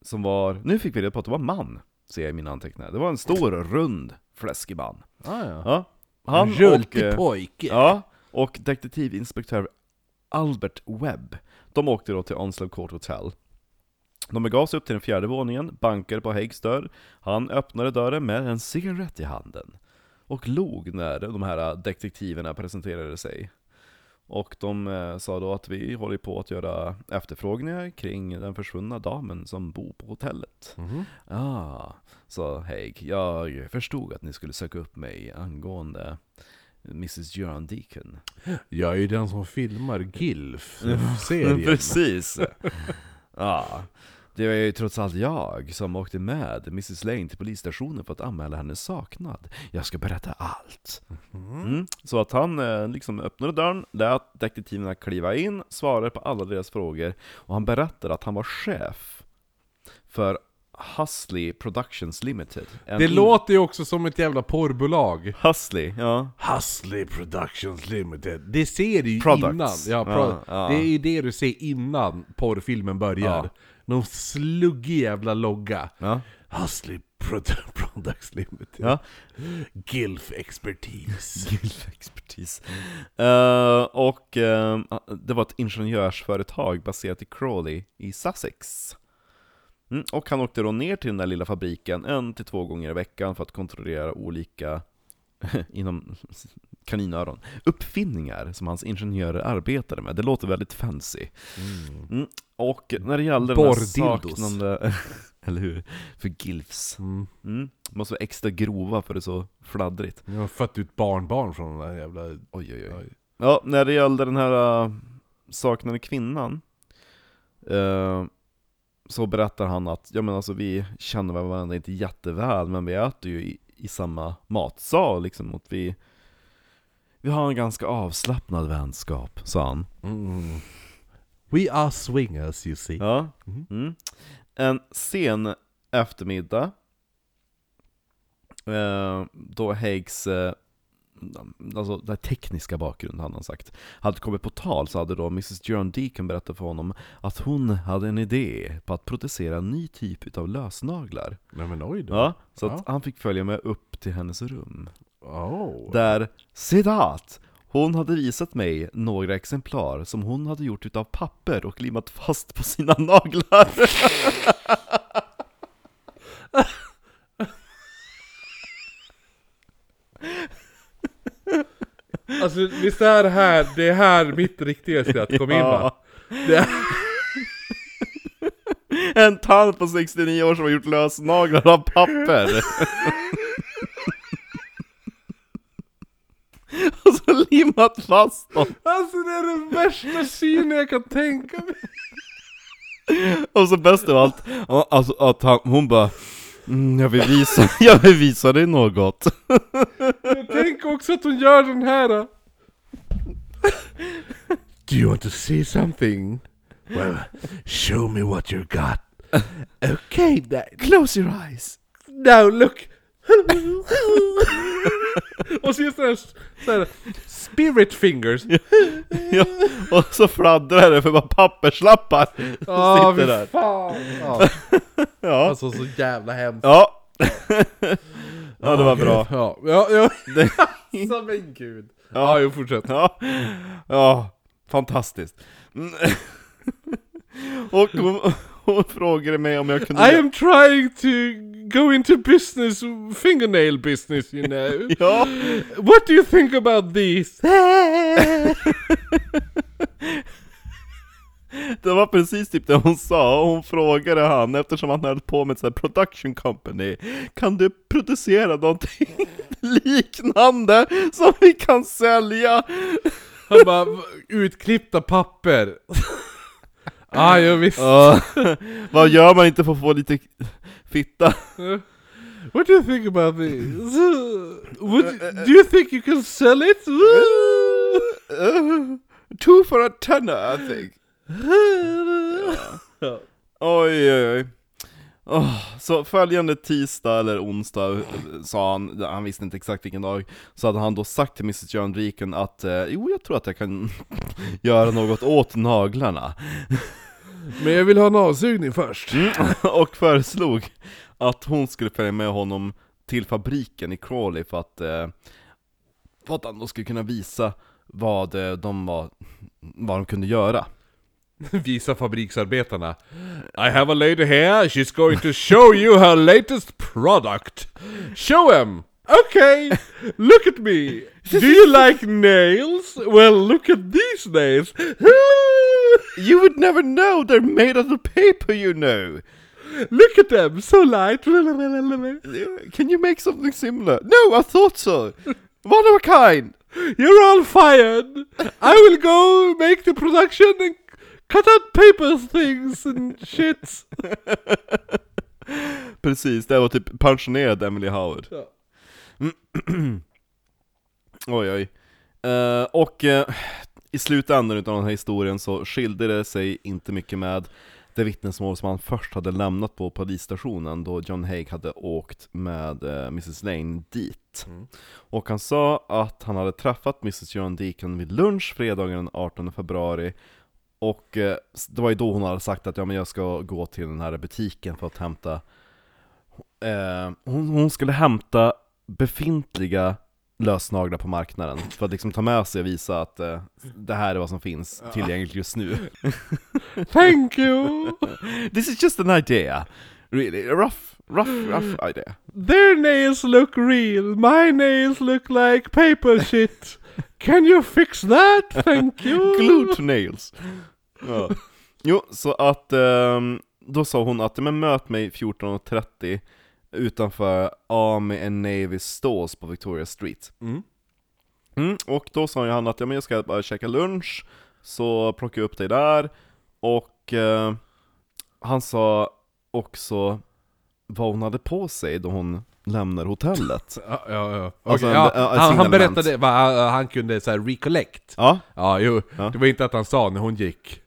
som var, nu fick vi reda på att det var man, ser jag i mina anteckningar. Det var en stor, rund, fläskig man. Ah, ja. Ja. Han Rultig eh, pojke. ja, och detektivinspektör Albert Webb, de åkte då till Onslow Court Hotel. De begav sig upp till den fjärde våningen, bankade på Haigs dörr. Han öppnade dörren med en cigarett i handen. Och log när de här detektiverna presenterade sig. Och de eh, sa då att vi håller på att göra efterfrågningar kring den försvunna damen som bor på hotellet. Mhm. Ah, sa Haig. Jag förstod att ni skulle söka upp mig angående Mrs Duran Deacon. Jag är ju den som filmar GILF-serien. Precis! Ja, det var ju trots allt jag som åkte med Mrs Lane till polisstationen för att anmäla hennes saknad. Jag ska berätta allt. Mm. Så att han eh, liksom öppnade dörren, lät detektiverna kliva in, svarade på alla deras frågor, och han berättade att han var chef för Husley Productions Limited. En Det låter ju också som ett jävla porrbolag. Husley, ja. Husley Productions Limited. Det ser du ju Products. innan. Ja, pro- Ja, ja. Det är ju det du ser innan porrfilmen börjar. Ja. Någon sluggig jävla logga. ja. Husley Pro- Products Limited. ja. GILF Expertise. Expertis. Eh, och eh, det var ett ingenjörsföretag baserat i Crawley i Sussex. Mm, och han åkte då ner till den där lilla fabriken en till två gånger i veckan för att kontrollera olika, inom kaninöron, uppfinningar som hans ingenjörer arbetade med. Det låter väldigt fancy. Mm, och när det gällde den här saknande, eller hur, för gilfs. Mm. Mm, måste vara extra grova för det är så fladdrigt. Jag har fött ut barnbarn från den där jävla... Oj, oj, oj. Ja, när det gällde den här uh, saknade kvinnan eh, Så berättar han att, ja men alltså vi känner varandra inte jätteväl Men vi äter ju i, i samma matsal liksom och vi Vi har en ganska avslappnad vänskap, sa han Mm. We are swingers you see. Ja Mhm. mm. En sen eftermiddag eh, Då Haigs eh, Alltså den tekniska bakgrunden hade han sagt Hade kommit på tal så hade då Mrs Duran Deacon berättat för honom Att hon hade en idé på att producera en ny typ av lösnaglar Nej men oj då. Ja, så Ja. att han fick följa med upp till hennes rum Oh. Där, citat! Hon hade visat mig några exemplar som hon hade gjort utav papper och limmat fast på sina naglar Alltså visst är det här, det är här mitt riktiga skratt kom in va? Är, En tant på 69 år som har gjort lösnaglar av papper Och så limmat fast dem alltså det är den värsta synen jag kan tänka mig. Och så bäst av allt, alltså att han, hon bara mm, jag, vill visa, jag vill visa dig något Jag tänker också att hon gör den här. Do you want to see something? Well, show me what you got. Okay, that, Close your eyes now look. och så just det här, så här spirit fingers. ja, och så fladdrar det för bara papperslappar Ja, sitter där. fan! Ja. Ja, Alltså så jävla hemskt. ja. ja, det var bra. Ja, ja, ja. Det, Alltså men gud. Ja, jo fortsätt. ja, ja, fantastiskt. Mm. Och hon, hon frågade mig om jag kunde... I am trying to go into business, fingernail business you know. Ja, What do you think about this? det var precis typ det hon sa, och hon frågade han eftersom han höll på med ett sånt här production company Kan du producera någonting liknande som vi kan sälja? Han bara, utklippta papper. Ah, ja visst. Ja, vad gör man inte för att få lite fitta? What do you think about this? Would, do you think you can sell it? Two for a tenner I think Ja. Oj oj oj Åh, Så följande tisdag eller onsdag sa han, han visste inte exakt vilken dag Så hade han då sagt till Mrs John Riken att eh, Jo jag tror att jag kan göra något åt naglarna Men jag vill ha en avsugning först. Och föreslog att hon skulle följa med honom till fabriken i Crawley för att eh, För att han då skulle kunna visa vad eh, de var, vad de kunde göra Visa fabriksarbetarna. I have a lady here, she's going to show you her latest product. Show em! Okay, look at me. Do you like nails? Well, look at these nails. You would never know, they're made out of paper you know! Look at them, so light. Can you make something similar? No, I thought so! One of a kind! You're all fired. I will go make the production and cut out papers things and shit. Precis, det var typ pensionerad Emily Howard Ja. Oj oj Eh, Och eh, i slutändan av den här historien så skilde det sig inte mycket med det vittnesmål som han först hade lämnat på polisstationen då John Haig hade åkt med eh, Mrs Lane dit. Mm. Och han sa att han hade träffat Mrs John Deacon vid lunch fredagen den 18 februari och eh, det var ju då hon hade sagt att ja, men jag ska gå till den här butiken för att hämta eh, hon, hon skulle hämta befintliga lösnaglar på marknaden för att liksom ta med sig och visa att eh, det här är vad som finns tillgängligt just nu. Thank you. This is just an idea. Really, a rough, rough, rough idea. Their nails look real. My nails look like paper shit. Can you fix that? Thank you. Glued to nails. Ja. Jo, så att ehm, då sa hon att men möt mig 14.30 utanför Army and Navy Stores på Victoria Street. Mm. Mm, och då sa ju han att ja, men jag ska bara käka lunch, så plockar jag upp dig där, och eh, han sa också vad hon hade på sig då hon lämnar hotellet. Ja, ja, ja. Alltså, Okej, en- ja, en han, han berättade vad han, han kunde så här recollect. Ja, Ja, jo. Ja. Det var inte att han sa när hon gick.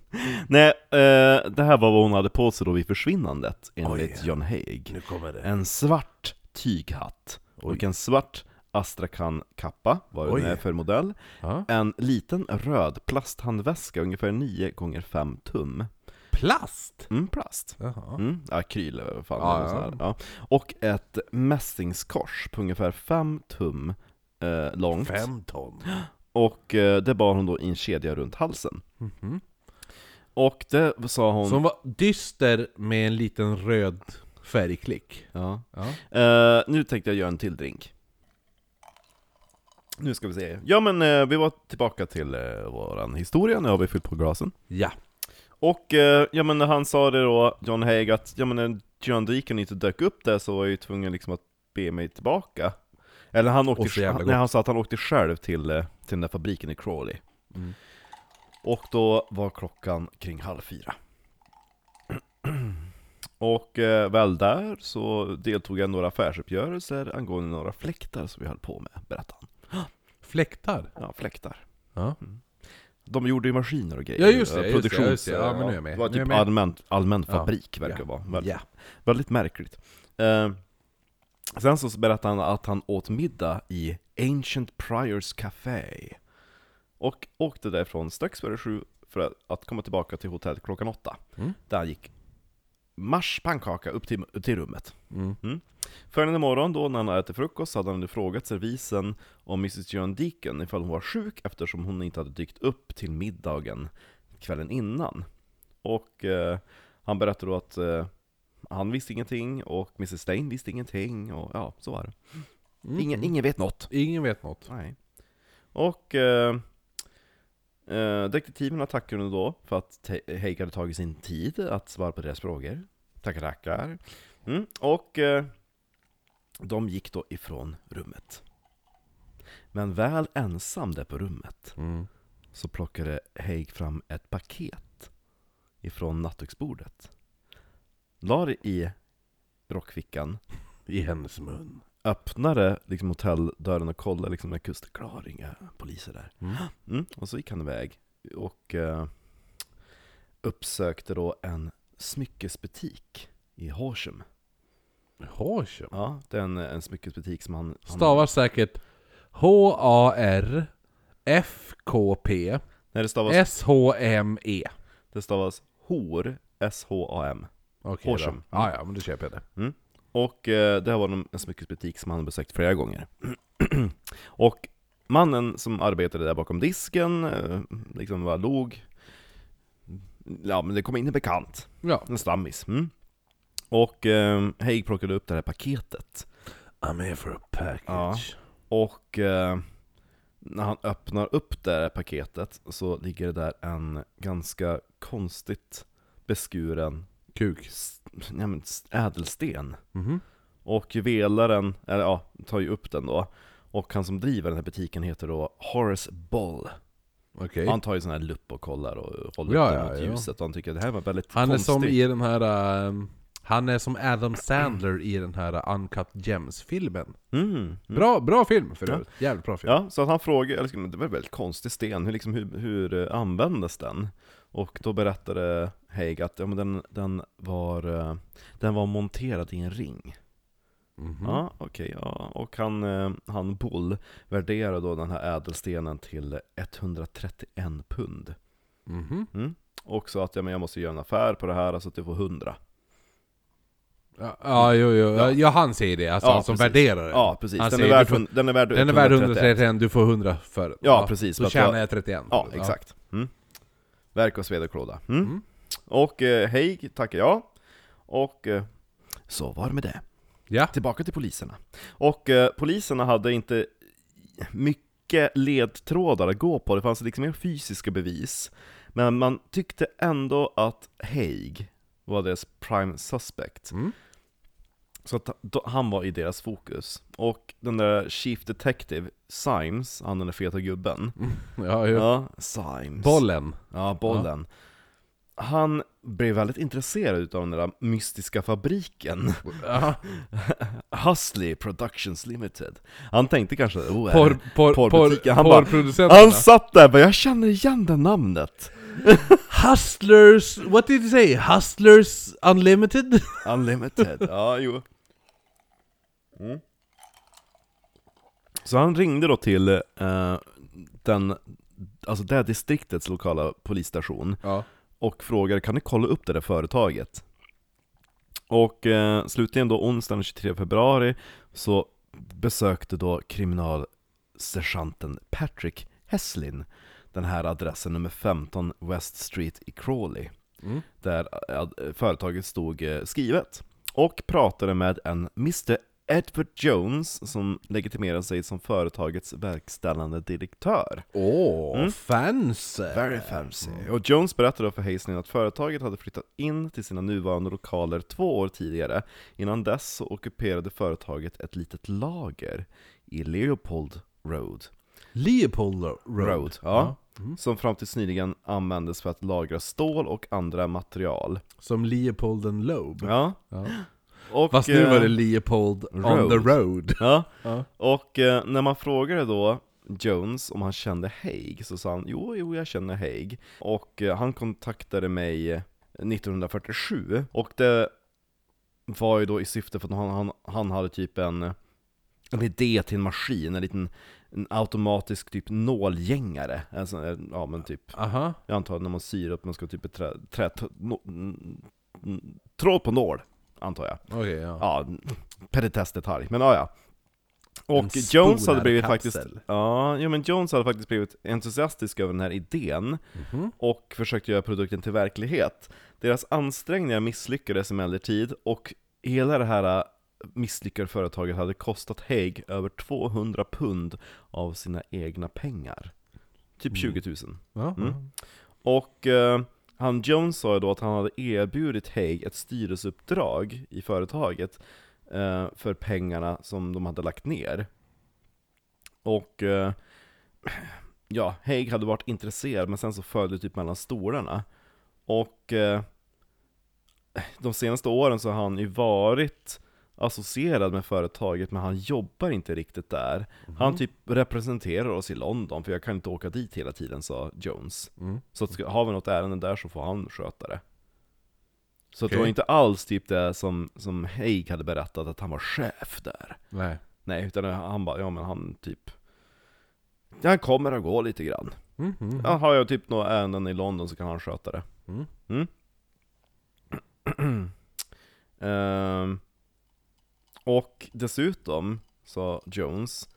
nej, eh, det här var vad hon hade på sig då vid försvinnandet, enligt Oj. John Haig. Nu kommer det. En svart tyghatt, och en svart Astrakhan-kappa, vad det nu är för modell. Ja. En liten röd plasthandväska, ungefär 9 gånger 5 tum. Plast? Mm, plast. Jaha. Mm, akryl eller vad fan Ja, så ja. Ja. Och ett mässingskors på ungefär 5 tum eh, långt. Fem ton. Och eh, det bar hon då i en kedja runt halsen. Mhm. Och det sa hon... Som var dyster med en liten röd färgklick. Ja. Ja. Eh, nu tänkte jag göra en till drink. Nu ska vi se. Ja men eh, vi var tillbaka till eh, våran historia, nu har vi fyllt på glasen. Ja. Och eh, ja men när han sa det då, John Haig, att ja men när John Deacon inte dök upp där så var jag ju tvungen liksom att be mig tillbaka. Eller han åkte, gott. nej, han sa att han åkte själv till, till den där fabriken i Crawley. Mm. Och då var klockan kring halv fyra. Och eh, väl där så deltog jag i några affärsuppgörelser angående några fläktar som vi höll på med, berättade han. Fläktar? Ja, fläktar. Ja. De gjorde ju maskiner och grejer. Ja, just det, det, Produktions... just det. Ja, men nu är jag med. Det var typ allmän, allmän Ja. fabrik verkar Ja. vara. Väldigt, Ja. väldigt märkligt. Eh, Sen så berättade han att han åt middag i Ancient Priors Café. Och åkte därifrån strax före sju för att- komma tillbaka till hotellet klockan åtta. Mm. Där han gick marschpannkaka upp till, till rummet. Mm. Följande morgon då när han ätit frukost hade han frågat servisen om Mrs John Deacon ifall hon var sjuk eftersom hon inte hade dykt upp till middagen kvällen innan. Och eh, han berättade då att eh, han visste ingenting och Mrs Stein visste ingenting och ja, så var det. Mm. Ingen, ingen vet något. Ingen vet något. Nej. Och eh, eh, detektiverna tackade då för att Haig hade tagit sin tid att svara på deras frågor. Tackar, tackar. Mm. Och eh, de gick då ifrån rummet. Men väl ensam där på rummet Mm. så plockade Haig fram ett paket ifrån nattduksbordet. La det i rockfickan I hennes mun. Öppnade liksom hotelldörren och kollade liksom med kusten klar, inga poliser där. Mm. Mm, och så gick han iväg och eh, uppsökte då en smyckesbutik i Horsham. Horsham. Ja, det är en, en smyckesbutik som han... Stavas säkert H-A-R-F-K-P Nej, det stavas, S-H-M-E. det stavas HOR, S-H-A-M. Okej Horsham. då. Ja, men då köper jag det. Och eh, det här var en smyckesbutik som han besökt flera gånger. och mannen som arbetade där bakom disken, eh, liksom var log. Ja, men det kom in en bekant. Ja. En stammis. Mm. Och eh, Haig plockade upp det här paketet. I'm here for a package. Och eh, när han öppnar upp det här paketet så ligger det där en ganska konstigt beskuren Kuk. s- ja, men ädelsten. Mhm. Och juvelaren, eller ja, tar ju upp den då. Och han som driver den här butiken heter då Horace Boll. Okej. Han tar ju sån här lupp och kollar och håller Ja, upp den ja, mot ja. ljuset. Och han tycker att det här var väldigt Han är konstigt. som i den här... ehm, han är som Adam Sandler i den här Uncut Gems-filmen. Mm. mm. Bra, bra film för Ja. övrigt. Jävligt bra film. Ja, så att han frågar, det var en väldigt konstig sten, hur, liksom, hur, hur eh, användes den? Och då berättade Haig att ja, men den, den, var, eh, den var monterad i en ring. Mhm. Ja, okej, ja. Och han, eh, han Bull värderade då den här ädelstenen till 131 pund. Mhm. Mm. Och sa att ja, men jag måste göra en affär på det här så att du får 100. Ja, ja, jo, jo. Ja. Ja. han säger det, alltså Ja, han som precis. värderar den. Ja, precis. Han Den är, värd, får- den är värd Den är värd 131. 131, du får 100 för den. Ja, precis, att tjänar jag 31. Ja, exakt. Mm. Verk och sved och klåda. Mm. Mm. Och eh, hej, tackar jag. Och eh, så var det med det. Ja. Tillbaka till poliserna. Och eh, poliserna hade inte mycket ledtrådar att gå på, det fanns liksom inga fysiska bevis. Men man tyckte ändå att Haig var deras prime suspect. Mm. Så att han var i deras fokus. Och den där Chief Detective, Symes, han den där feta gubben. Ja, jo. Ja, Symes. Bollen. Ja, bollen. Han blev väldigt intresserad av den där mystiska fabriken. Ja. Hustley Productions Limited. Han tänkte kanske, oh, Porr, porr, porrbutiken. Han porr, bara-. Han satt där och bara, jag känner igen det namnet. Hustlers, what did you say? Hustlers Unlimited? Unlimited, ja jo. Mm. Så han ringde då till eh, den, alltså det här distriktets lokala polisstation Ja. och frågade kan ni kolla upp det där företaget? Och eh, slutligen då onsdagen den 23 februari så besökte då kriminalsergeanten Patrick Heslin den här adressen nummer 15 West Street i Crawley Mm. där eh, företaget stod eh, skrivet och pratade med en Mr. Edward Jones som legitimerade sig som företagets verkställande direktör. Åh, Mm. fancy! Very fancy. Och Jones berättade för Hazelin att företaget hade flyttat in till sina nuvarande lokaler två år tidigare. Innan dess så ockuperade företaget ett litet lager i Leopold Road. Leopold Road. Road, ja. Mm. Som fram tills nyligen användes för att lagra stål och andra material. Som Leopold and Loeb. Ja. Ja. Och, Fast nu var det eh, Leopold on Road. the road. Ja, Ja. och eh, när man frågade då Jones om han kände Haig så sa han jo, jo jag känner Haig. Och eh, han kontaktade mig 1947 och det var ju då i syfte för att han, han, han hade typ en, en idé till en maskin, en liten en automatisk typ nålgängare. Alltså, ja men typ, Aha. jag antar när man syr upp, man ska typ trä, trä, no, tråd på nål, antar jag. Okej, ja. Ja, petitessdetalj, men ja, ja. Och En Jones hade blivit faktiskt, ja, jo, men Jones hade faktiskt blivit entusiastisk över den här idén Mhm. och försökte göra produkten till verklighet. Deras ansträngningar misslyckades emellertid och hela det här äh, misslyckade företaget hade kostat Haig över 200 pund av sina egna pengar. Typ 20 000. Ja, Mm. ja. Och eh, han Jones sa ju då att han hade erbjudit Haig ett styrelseuppdrag i företaget eh, för pengarna som de hade lagt ner. Och eh, ja, Haig hade varit intresserad men sen så föll det typ mellan stolarna. Och eh, de senaste åren så har han ju varit associerad med företaget men han jobbar inte riktigt där. Han typ representerar oss i London för jag kan inte åka dit hela tiden sa Jones. Mm. Så att har vi något ärende där så får han sköta det. Så att det var inte alls typ det som, som Haig hade berättat, att han var chef där. Nej. Nej, utan han bara, ja men han typ Han kommer och går lite grann. Mm, mm. Ja, har jag typ några ärenden i London så kan han sköta det. Mm. Mm. Och dessutom, sa Jones,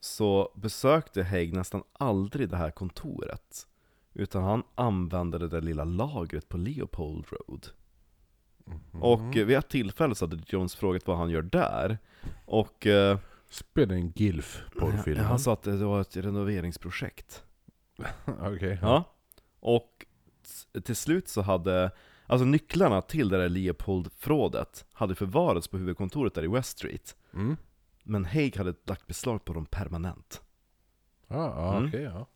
så besökte Haig nästan aldrig det här kontoret. Utan han använde det där lilla lagret på Leopold Road. Och eh, vid ett tillfälle så hade Jones frågat vad han gör där. Och eh, Spelar en gilf porrfilm. han sa att det var ett renoveringsprojekt. Okej. Ja. Och t- till slut så hade, alltså nycklarna till det där Leopold-förrådet hade förvarats på huvudkontoret där i West Street. Mm. Men Haig hade lagt beslag på dem permanent. Ja, ja Mm. okej ja.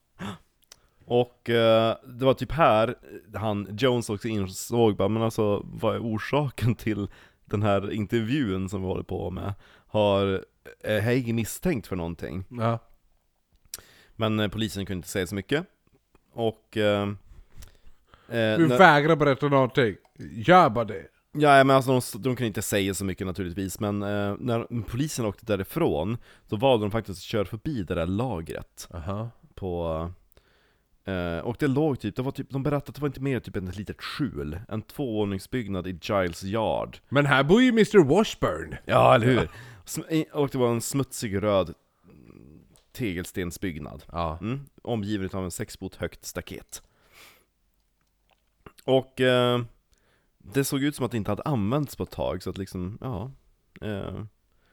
Och eh, det var typ här han, Jones också insåg bara, men alltså vad är orsaken till den här intervjun som vi håller på med? Har är Haig misstänkt för någonting? ja. Men eh, polisen kunde inte säga så mycket. Och... Eh, eh, Du vägrar berätta någonting. Gör bara det. Ja men alltså de, de kan inte säga så mycket naturligtvis, men eh, när polisen åkte därifrån, då valde de faktiskt att köra förbi det där lagret Aha. på... Eh, och det låg typ, det var typ, de berättade att det var inte mer typ än ett litet skjul, en tvåvåningsbyggnad i Giles Yard. Men här bor ju Mr Washburn. Ja, eller hur? Och det var en smutsig röd tegelstensbyggnad. Ja. Mm, omgivet av en sex fot högt staket. Och eh, det såg ut som att det inte hade använts på ett tag, så att liksom, ja... Eh,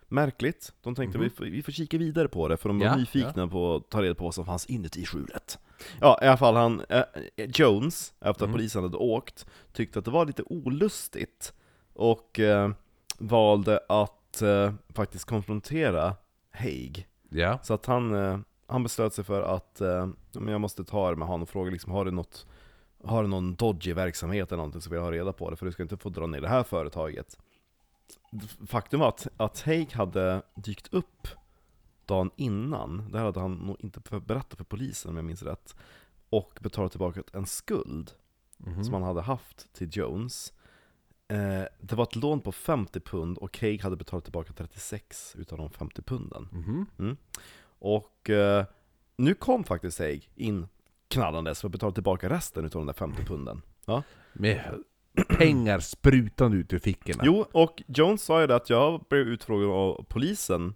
märkligt. De tänkte Mhm. vi, får, vi får kika vidare på det, för de var Ja, nyfikna på att ta reda på vad som fanns inuti skjulet. Ja, i alla fall han, eh, Jones, efter att Mm. polisen hade åkt, tyckte att det var lite olustigt, och eh, valde att eh, faktiskt konfrontera Haig. Ja. Så att han, eh, han beslöt sig för att eh, ja, jag måste ta det med honom och fråga liksom, har du något har någon dodgy verksamhet eller någonting så vill jag ha reda på det, för du ska inte få dra ner det här företaget. Faktum var att, att Haig hade dykt upp dagen innan, det här hade han nog inte berättat för polisen om jag minns rätt, och betalat tillbaka en skuld Mhm. som han hade haft till Jones. Eh, det var ett lån på 50 pund och Haig hade betalat tillbaka 36 utav de 50 punden. Mhm. Och eh, nu kom faktiskt Haig in knallandes för att betala tillbaka resten utav de där 50 punden. Med pengar sprutande ut ur fickorna. Jo, och Jones sa ju det att jag blev utfrågad av polisen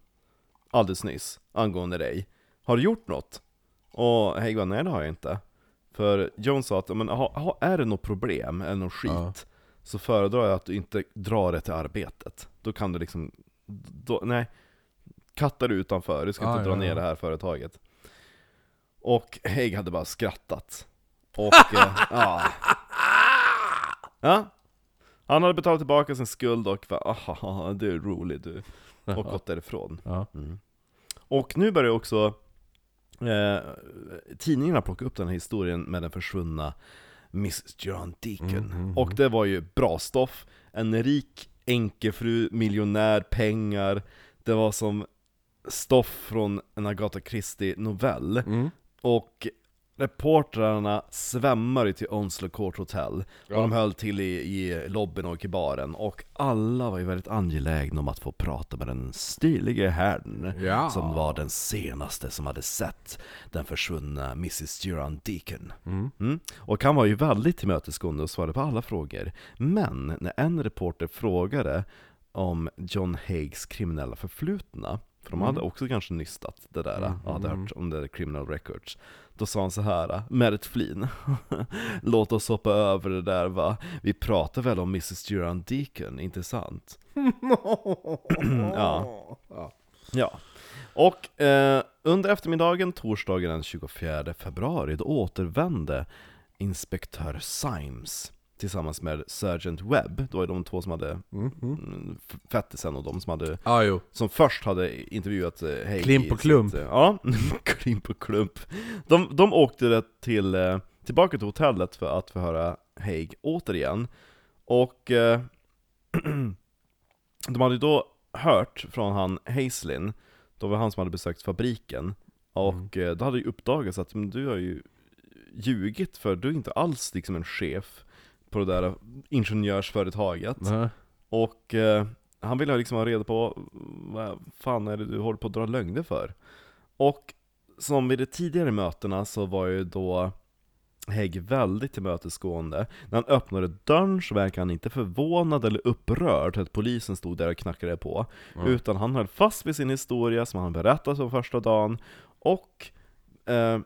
alldeles nyss angående dig. Har du gjort något? Och Haig nej det har jag inte. För Jones sa att, men ha, ha, är det något problem eller något skit, Ja. så föredrar jag att du inte drar det till arbetet. Då kan du liksom, då, nej, katta dig utanför, du ska Ja, inte dra ja, ner ja. det här företaget. Och Haig hade bara skrattat. Och, eh, ja. Ja. Han hade betalat tillbaka sin skuld och bara aha, du är rolig du. Och gått därifrån. Ja. Mm. Och nu börjar också eh, tidningarna plocka upp den här historien med den försvunna Miss John Deacon. Mm, mm, Och det var ju bra stoff. En rik änkefru, miljonär, pengar. Det var som stoff från en Agatha Christie-novell. Mm. Och reportrarna svämmade till Onslow Court Hotel, Ja. och de höll till i, i lobbyn och i baren, och alla var ju väldigt angelägna om att få prata med den stilige herrn, Ja. som var den senaste som hade sett den försvunna Mrs Duran Deacon. Mm. Mm. Och han var ju väldigt tillmötesgående och svarade på alla frågor. Men när en reporter frågade om John Haigs kriminella förflutna, för de hade också kanske nystat det där, Mm, hade mm. hört om det där criminal records. Då sa han så här med ett flin. Låt oss hoppa över det där va. Vi pratar väl om Mrs Duran Deacon, inte sant? ja. Ja. Ja. Och eh, under eftermiddagen torsdagen den 24 februari, då återvände inspektör Symes tillsammans med Sergeant Webb, då är de två som hade Mm, mm. mm, fettisen och de som hade jo. som först hade intervjuat eh, Haig Klimp i och klump. Sitt, eh, ja, klimp och klump. De, de åkte det till, eh, tillbaka till hotellet för att förhöra Haig återigen. Och eh, de hade ju då hört från han Hazlin, då var det han som hade besökt fabriken. Och eh, då hade ju uppdagats att men, du har ju ljugit för du är inte alls liksom en chef på det där ingenjörsföretaget. Nej. Och eh, han ville liksom ha reda på vad fan är det du håller på att dra lögner för? Och som vid de tidigare mötena så var ju då Hägg väldigt tillmötesgående. När han öppnade dörren så verkade han inte förvånad eller upprörd att polisen stod där och knackade på. Utan han höll fast vid sin historia som han berättat om första dagen och eh,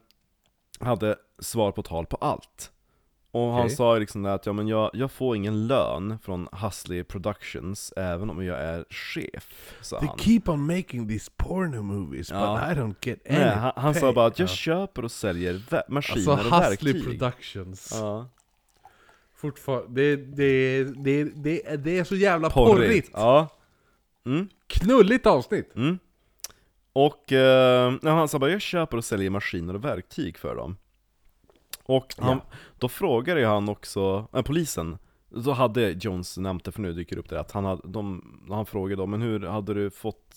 hade svar på tal på allt. Och han Okej. sa ju liksom att ja, men jag, jag får ingen lön från Hustley Productions även om jag är chef, sa They han. keep on making these porno movies, Ja. but I don't get any Nej, han, han sa bara att jag Ja. köper och säljer maskiner Alltså och Hustley verktyg. Productions. Ja. Fortfarande, det, det, det, det, det är så jävla porrigt. Ja. Mm. Knulligt avsnitt. Mm. Och eh, han sa bara jag köper och säljer maskiner och verktyg för dem. Och han, då frågade ju han också, äh, polisen, då hade Jones nämnt det, för nu dyker det upp det, att han, hade, de, han frågade dem, men hur hade du fått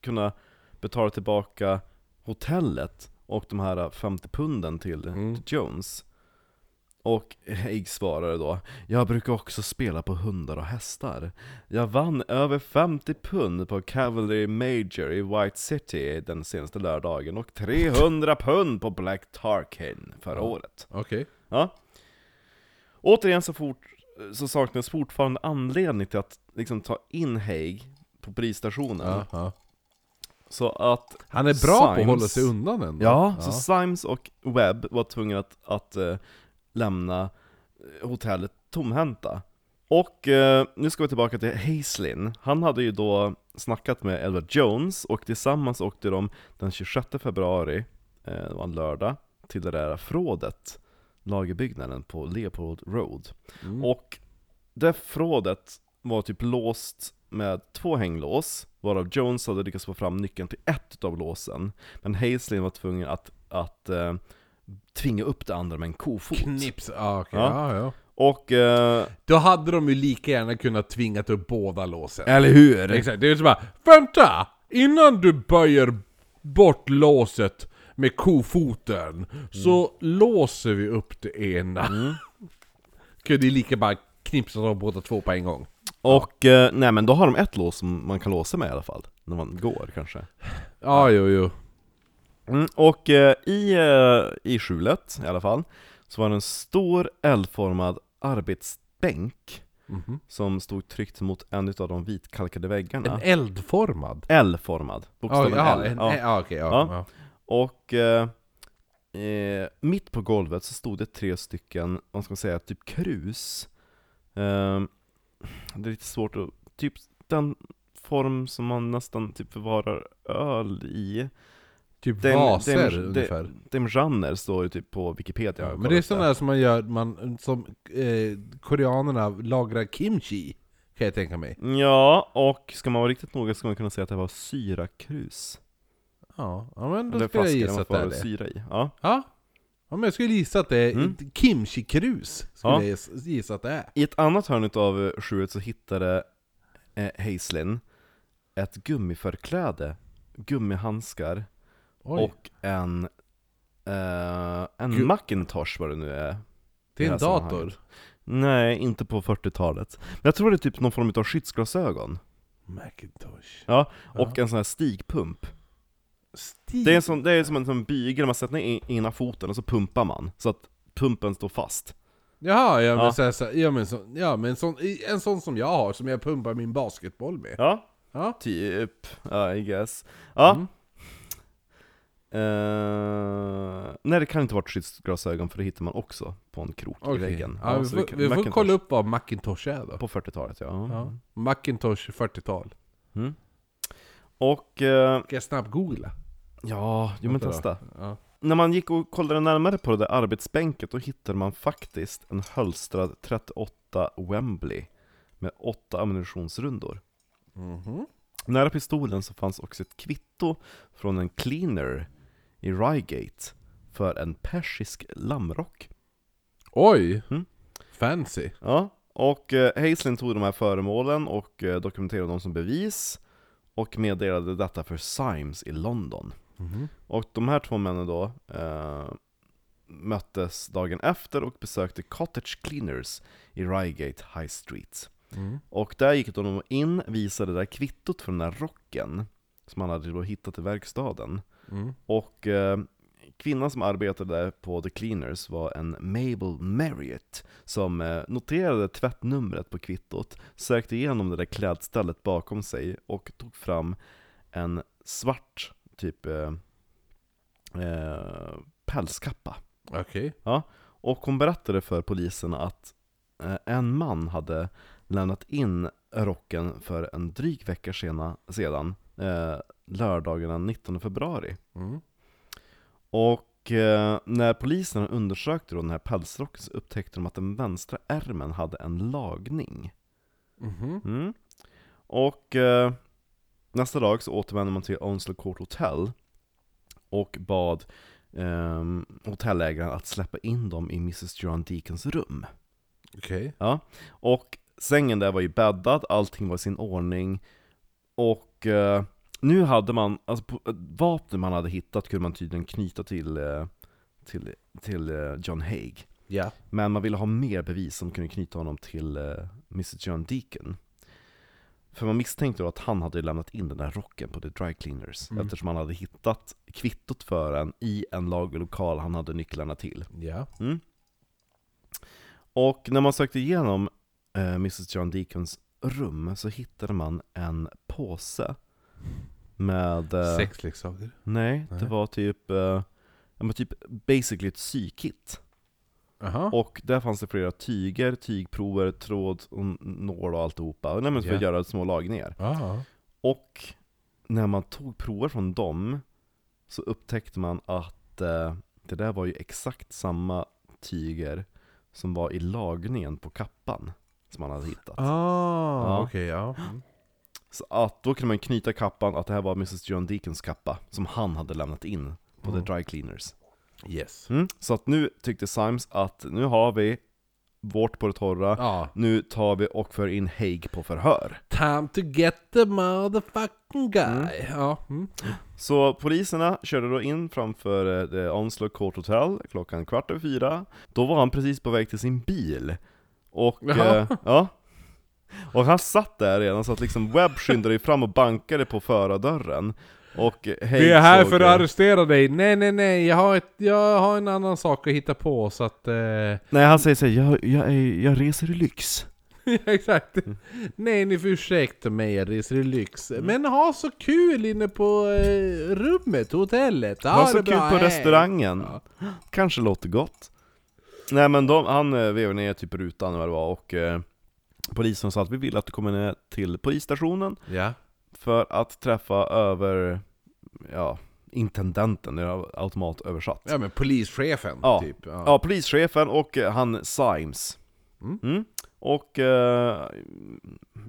kunna betala tillbaka hotellet och de här 50 punden till, Mm. till Jones? Och Haig svarade då, jag brukar också spela på hundar och hästar. Jag vann över 50 pund på Cavalry Major i White City den senaste lördagen och 300 pund på Black Tarkin förra året. Okej. Ja. Återigen så, fort, så saknas fortfarande anledning till att liksom ta in Haig på polisstationen. Ja, ja. Så att Han är bra på att Symes- hålla sig undan ändå. Ja, så Symes och Webb var tvungna att, att eh, lämna eh, hotellet tomhänta. Och eh, nu ska vi tillbaka till Hazlin. Han hade ju då snackat med Edward Jones och tillsammans åkte de den 26 februari, eh, det var en lördag, till det där förrådet, lagerbyggnaden på Leopold Road. Mm. Och det förrådet var typ låst med två hänglås, varav Jones hade lyckats få fram nyckeln till ett av låsen. Men Hazlin var tvungen att, att eh, tvinga upp det andra med en kofot. Knips, ja, okej. Ja. Ja. Ja, Och, eh, Då hade de ju lika gärna kunnat tvingat upp båda låsen. eller hur? Exakt, det är så bara Vänta! Innan du böjer bort låset med kofoten Så låser vi upp det ena Kunde ju lika bara knipsa av båda två på en gång Och, eh, nej men då har de ett lås som man kan låsa med i alla fall. När man går kanske. Ja, jo, jo Mm, och eh, i, eh, i skjulet i alla fall, så var det en stor L-formad arbetsbänk Mhm. som stod tryckt mot en av de vitkalkade väggarna. En eldformad? L-formad, Ja, bokstaven ja, L. en, Ja. ja. okej, ja, Ja. ja. Och eh, eh, mitt på golvet så stod det tre stycken, vad ska man säga, typ krus. Eh, det är lite svårt att, typ den form som man nästan typ förvarar öl i. Typ Dem- vaser dem- ungefär Dem, dem står det typ på Wikipedia. ja, Men det är sådana där som man gör, man, som eh, koreanerna lagrar kimchi Kan jag tänka mig Ja, och ska man vara riktigt noga ska man kunna säga att det var syrakrus. Ja, ja men då Eller skulle jag gissa att det är får det syra i. Ja. Ja. ja, men jag skulle gissa att det är Mm. kimchi-krus. Skulle Ja. jag giss- gissa att det är. I ett annat hörn av skjulet så hittade eh, ett gummiförkläde, gummihandskar Oj. och en eh, en. Macintosh vad det nu är. Det är en här dator. Nej, inte på 40-talet. Men jag tror det är typ någon form av skyddsglasögon. Macintosh. Ja, och en sån här stigpump. Stig. Det är, som, det är som en sån bygel, man sätter ner i- ena foten och så pumpar man, så att pumpen står fast. Jaha, ja men, Ja. Så här, så här, ja, men, så, ja, men en, sån, en sån som jag har, som jag pumpar min basketboll med. Ja, Ja. typ, ja, I guess. Ja. Mm. Eh, nej det kan inte vara ett skyddsglasögon för det hittar man också på en krok i Okej. väggen. Ja, vi så får, vi får kolla upp vad Macintosh är då. På 40-talet ja. Ja. Macintosh 40-tal. Mm. Och, eh, Ska jag snabbt googla? ja, jo men testa. Ja. När man gick och kollade närmare på det där arbetsbänket, då hittade man faktiskt en hölstrad 38 Wembley med åtta ammunitionsrundor. Mhm. Nära pistolen så fanns också ett kvitto från en cleaner i Reigate för en persisk lammrock. Oj! Mm. Fancy. Ja, och eh, Hazelin tog de här föremålen och eh, dokumenterade dem som bevis och meddelade detta för Symes i London. Mhm. Och de här två männen då eh, möttes dagen efter och besökte Cottage Cleaners i Reigate High Street. Mm. Och där gick de in, visade det där kvittot för den där rocken som han hade då hittat i verkstaden. Mm. Och eh, kvinnan som arbetade där på The Cleaners var en Mabel Marriott som eh, noterade tvättnumret på kvittot, sökte igenom det där klädstället bakom sig och tog fram en svart typ eh, eh, pälskappa. Okej. Och hon berättade för polisen att eh, en man hade lämnat in rocken för en dryg vecka sena, sedan, eh, lördagen den 19 februari. Mm. Och eh, när polisen undersökte då den här pälsrocken så upptäckte de att den vänstra ärmen hade en lagning. Mhm. Mm. Och eh, nästa dag så återvände man till Onslow Court Hotel och bad eh, hotellägaren att släppa in dem i Mrs John Deacons rum. Okej. Ja. Och sängen där var ju bäddad, allting var i sin ordning. Och eh, nu hade man, alltså på, vapnen man hade hittat kunde man tydligen knyta till, eh, till, till eh, John Haig. Ja. Men man ville ha mer bevis som kunde knyta honom till eh, Mrs John Deacon. För man misstänkte då att han hade lämnat in den där rocken på The Dry Cleaners Mm. Eftersom han hade hittat kvittot för den i en lagerlokal han hade nycklarna till Ja. mm. Och när man sökte igenom eh, Mrs John Deacons rum så hittade man en påse Med... Eh, Sexleksaker. Nej, det Nej. var typ... Eh, men typ basically ett sykit Jaha. och där fanns det flera tyger, tygprover, tråd, och nål och alltihopa. Nej men för att Ja. göra små lagningar. Ja. Och när man tog prover från dem så upptäckte man att eh, det där var ju exakt samma tyger som var i lagningen på kappan som man hade hittat. Ah, Ja. okej, ja. Mm. Så att då kunde man knyta kappan att det här var Mrs John Deacons kappa som han hade lämnat in på Mm. The Dry Cleaners. Yes. Mm. Så att nu tyckte Symes att nu har vi vårt på det torra, Ja. nu tar vi och för in Haig på förhör. Time to get the motherfucking guy. Mm. Ja. Mm. Så poliserna körde då in framför eh, The Onslow Court Hotel klockan kvart över fyra. Då var han precis på väg till sin bil. Och, Jaha. eh, ja. Och han satt där redan så att liksom Webb skyndade fram och bankade på förardörren. Och Haig Vi är här för att arrestera dig. Nej, nej, nej. Jag har, ett, jag har en annan sak att hitta på så att... Eh... Nej han säger såhär, jag, jag, jag reser i lyx. Exakt. Mm. Nej, ni får ursäkta mig, jag reser i lyx. Men ha så kul inne på eh, rummet, hotellet. Ha Var så kul på restaurangen. Ja. Kanske låter gott. Nej men de, han eh, vevade ner typ rutan eller vad det var och eh, polisen sa att vi vill att du kommer ner till polisstationen Ja. för att träffa över, ja, intendenten, det är automatöversatt. ja, men polischefen Ja. typ. Ja. Ja, polischefen och eh, han Symes. Mm. Och eh,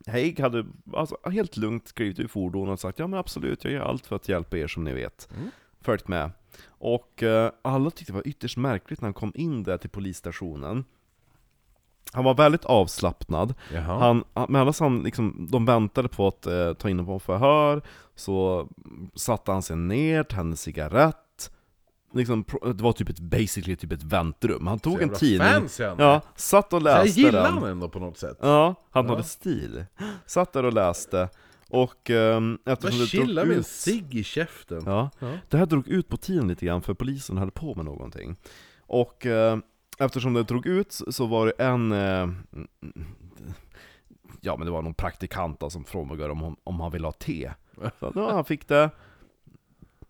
Haig hade alltså, helt lugnt skrivit ur fordonet och sagt ja men absolut, jag gör allt för att hjälpa er som ni vet. Mm. Följt med. Och eh, alla tyckte det var ytterst märkligt när han kom in där till polisstationen. Han var väldigt avslappnad. Jaha. Han, medan han liksom, de väntade på att eh, ta in honom på förhör, så satte han sig ner, tände cigarett, liksom, det var typ ett, basically typ ett väntrum. Han tog en tidning, ja, satt och Så jag läste gillar den. han ändå på något sätt. Ja, han Ja. hade stil. Satt där och läste, och um, Bara eftersom det chilla drog med en cigg i käften. Ja, Ja. det här drog ut på tiden lite grann för polisen höll på med någonting. Och eh, eftersom det drog ut så var det en, eh, ja men det var någon praktikant då, som frågade om, om han ville ha te. Så ja, han fick det,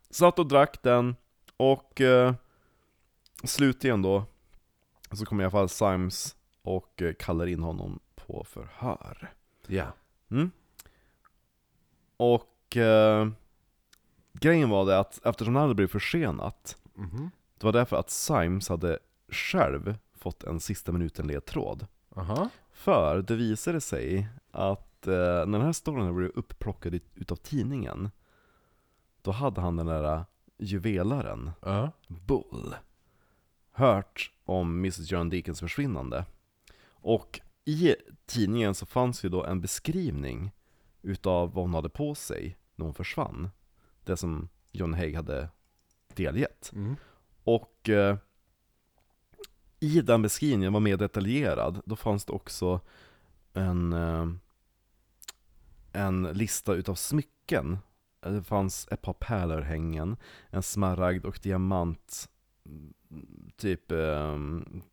satt och drack den, och eh, slutligen då, så kom i alla fall Symes och eh, kallar in honom på förhör. Ja. Mm. Och eh, grejen var det att eftersom det hade blivit försenat, Mhm. det var därför att Symes hade själv fått en sista minuten ledtråd. Aha. För det visade sig att eh, när den här storyn blev upplockad ut- utav tidningen, då hade han den där juvelaren, Ja. Bull, hört om Mrs John Deacons försvinnande. Och i tidningen så fanns ju då en beskrivning utav vad hon hade på sig när hon försvann. Det som John Haig hade delgett. Mm. Och eh, i den beskrivningen var mer detaljerad, då fanns det också en, eh, en lista utav smycken. Det fanns ett par pärlörhängen, en smaragd och diamant Typ eh,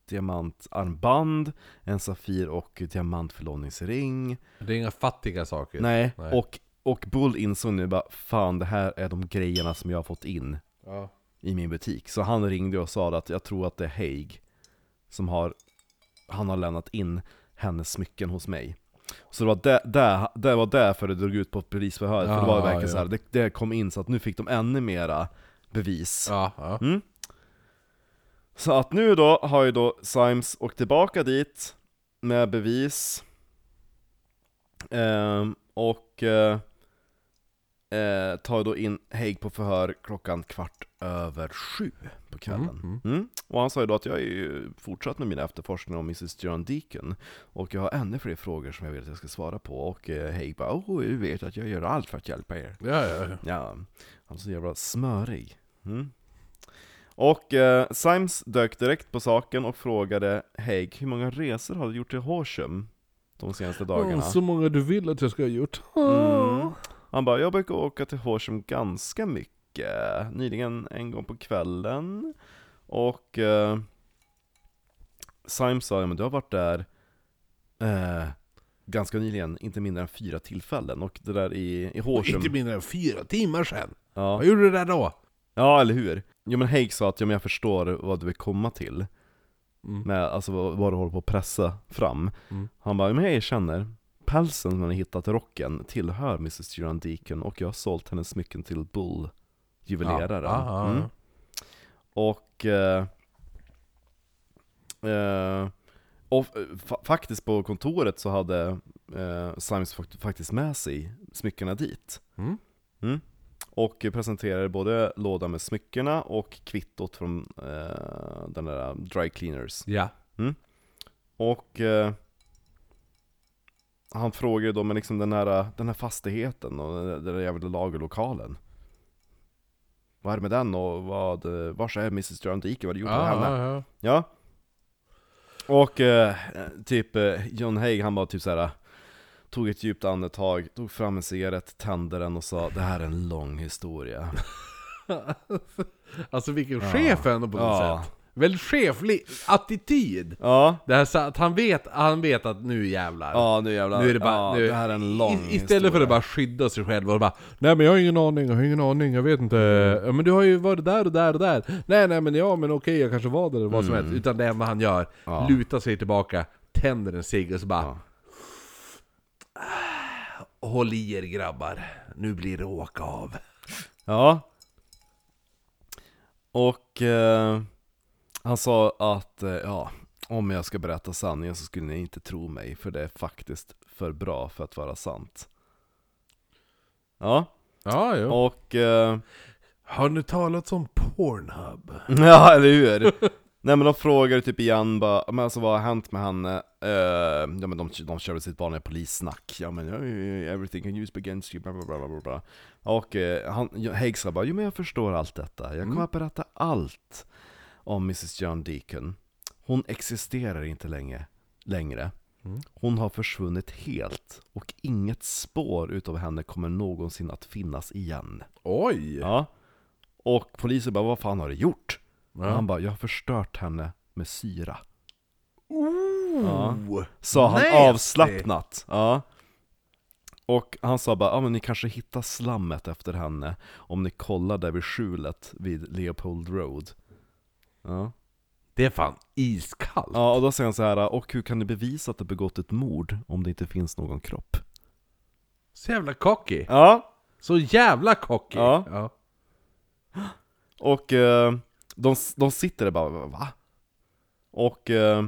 diamantarmband, en safir och diamantförlovningsring Det är inga fattiga saker. Nej, Nej. Och, och Bull insåg nu bara Fan det här är de grejerna som jag har fått in Ja. i min butik. Så han ringde och sa att jag tror att det är Haig som har, han har lämnat in hennes smycken hos mig. Så det var där, där, det var därför det drog ut på polisförhöret, för det var verkligen ja. så här, det, det kom in så att nu fick de ännu mera bevis. Ja, ja. Mm. Så att nu då har ju då Symes åkt tillbaka dit med bevis Ehm, Och eh, eh, tar då in Haig på förhör klockan kvart över sju på kvällen. Mm, Mm. Och han sa ju då att jag är ju fortsatt med mina efterforskningar om Mrs John Deacon Och jag har ännu fler frågor som jag vill att jag ska svara på Och eh, Haig bara Åh, du vet att jag gör allt för att hjälpa er Ja, ja, ja. Ja, han är så jävla smörig. Mm. Och eh, Symes dök direkt på saken och frågade Haig hur många resor har du gjort till Horsham de senaste dagarna? Så många du vill att jag ska ha gjort. Mm. Han bara, jag brukar åka till Horsham ganska mycket. Nyligen en gång på kvällen. Och eh, Symes sa, ja men du har varit där eh, ganska nyligen, inte mindre än fyra tillfällen. Och det där i, i Horsham... Inte mindre än fyra timmar sedan. ja. Vad gjorde du där då? Ja, eller hur? Jo men Haig sa att ja, men jag förstår vad du vill komma till Mm. med alltså, vad, du håller på att pressa fram Mm. Han bara, men jag erkänner Pälsen som han hittat i rocken tillhör Mrs Joran Deacon och jag har sålt hennes smycken till Bull Juveleraren Ja, ja, ja. Mm. Och eh, eh, och fa- faktiskt på kontoret så hade eh, fakt- faktiskt med sig smyckena dit Mm. Mm. Och presenterade både lådan med smyckena och kvittot från eh, den där dry cleaners. Ja. Och eh, han frågade då, men liksom den här, den här fastigheten och den där jävla lagerlokalen. Vad är det med den och vad, vars är Mrs Deacon? Vad har du gjort med henne? Ja, ja, Ja. Och eh, typ eh, John Haig han bara typ såhär Tog ett djupt andetag, tog fram en cigarett, tände den och sa Det här är en lång historia ja. Alltså vilken Ja. chef ändå på något Ja. sätt. Väldigt cheflig attityd. Ja, Det här så att han vet, han vet att nu jävlar. ja nu jävlar, Nu är det bara, ja, nu, det här är en lång Istället för att bara skydda sig själv och bara Nej men jag har ingen aning, jag har ingen aning, jag vet inte Ja men du har ju varit där och där och där Nej nej men ja men okej jag kanske var där eller vad som helst Utan det enda han gör, Mm. Ja. lutar sig tillbaka, tänder en cigg och så bara Ja. Håll i er grabbar, nu blir det åka av Ja Och eh, han sa att, eh, ja, om jag ska berätta sanningen så skulle ni inte tro mig För det är faktiskt för bra för att vara sant Ja, Ja jo och eh, Har ni talat om Pornhub? Ja, eller hur? Nej men de frågar typ igen bara, men alltså vad har hänt med henne? Uh, ja men de, de körde sitt vanliga polissnack, ja men everything can use against you, bla bla bla bla Och uh, han, Haig sa bara, jo men jag förstår allt detta, jag kommer Mm. att berätta allt om Mrs John Deacon Hon existerar inte länge, längre Mm. Hon har försvunnit helt, och inget spår utav henne kommer någonsin att finnas igen Oj! Ja Och polisen bara, vad fan har du gjort? Och Ja. han bara, jag har förstört henne med syra Ooh. Sa han Nasty. avslappnat Ja Och han sa bara, ja men ni kanske hittar slammet efter henne Om ni kollar där vid skjulet vid Leopold Road Ja Det är fan iskallt. Ja, och då säger han så här, och hur kan ni bevisa att det begått ett mord om det inte finns någon kropp? Så jävla cocky. Ja, Så jävla cocky. Ja. ja. och eh, de, de sitter där bara, va? Och eh,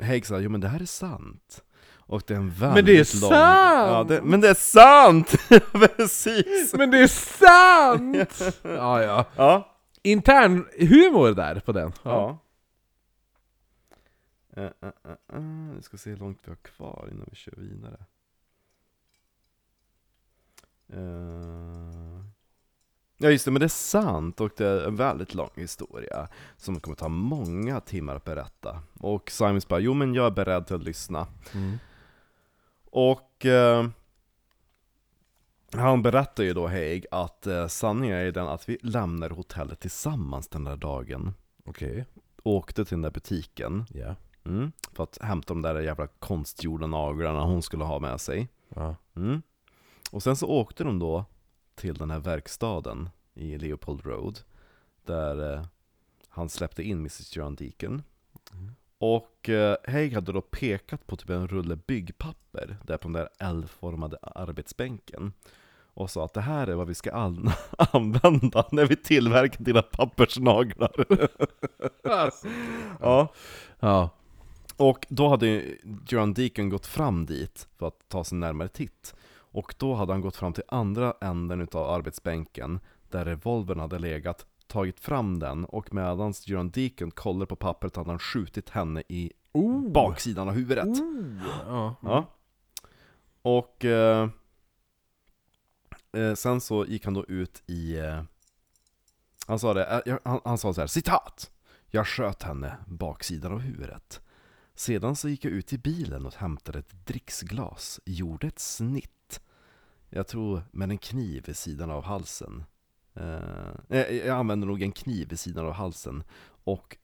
Haig säger, jo men det här är sant Och det är en väldigt Men det är lång... sant! Ja, det, men det är sant! Precis! Men det är sant! ja, ja. Ja, Intern humor där på den. ja. Uh, uh, uh, uh. Vi ska se hur långt vi har kvar innan vi kör vidare. Eh, Ja just det, men det är sant och det är en väldigt lång historia som kommer ta många timmar att berätta. Och Simons bara, jo men jag är beredd till att lyssna. Mm. Och eh, han berättar ju då Haig att eh, sanningen är den att vi lämnar hotellet tillsammans den där dagen. Okej. Åkte till den där butiken Ja. mm, för att hämta de där jävla konstgjorda naglarna hon skulle ha med sig. Ja. Mm. Och sen så åkte de då till den här verkstaden i Leopold Road Där eh, han släppte in Mrs John Deacon Och eh, Haig hade då pekat på typ en rulle byggpapper Där på den där L-formade arbetsbänken Och sa att det här är vad vi ska an- använda när vi tillverkar dina pappersnaglar Ja ja. och då hade ju John Deacon gått fram dit för att ta sig närmare titt. Och då hade han gått fram till andra änden utav arbetsbänken, där revolvern hade legat, tagit fram den, och medan John Deacon kollade på pappret hade han skjutit henne i Oh. baksidan av huvudet. Ja. Ja. Och eh, eh, sen så gick han då ut i... Eh, han sa det, eh, han, han sa så här, citat! Jag sköt henne baksidan av huvudet. Sedan så gick jag ut i bilen och hämtade ett dricksglas, gjorde ett snitt. Jag tror med en kniv vid sidan av halsen. Eh, eh, jag använde nog en kniv vid sidan av halsen och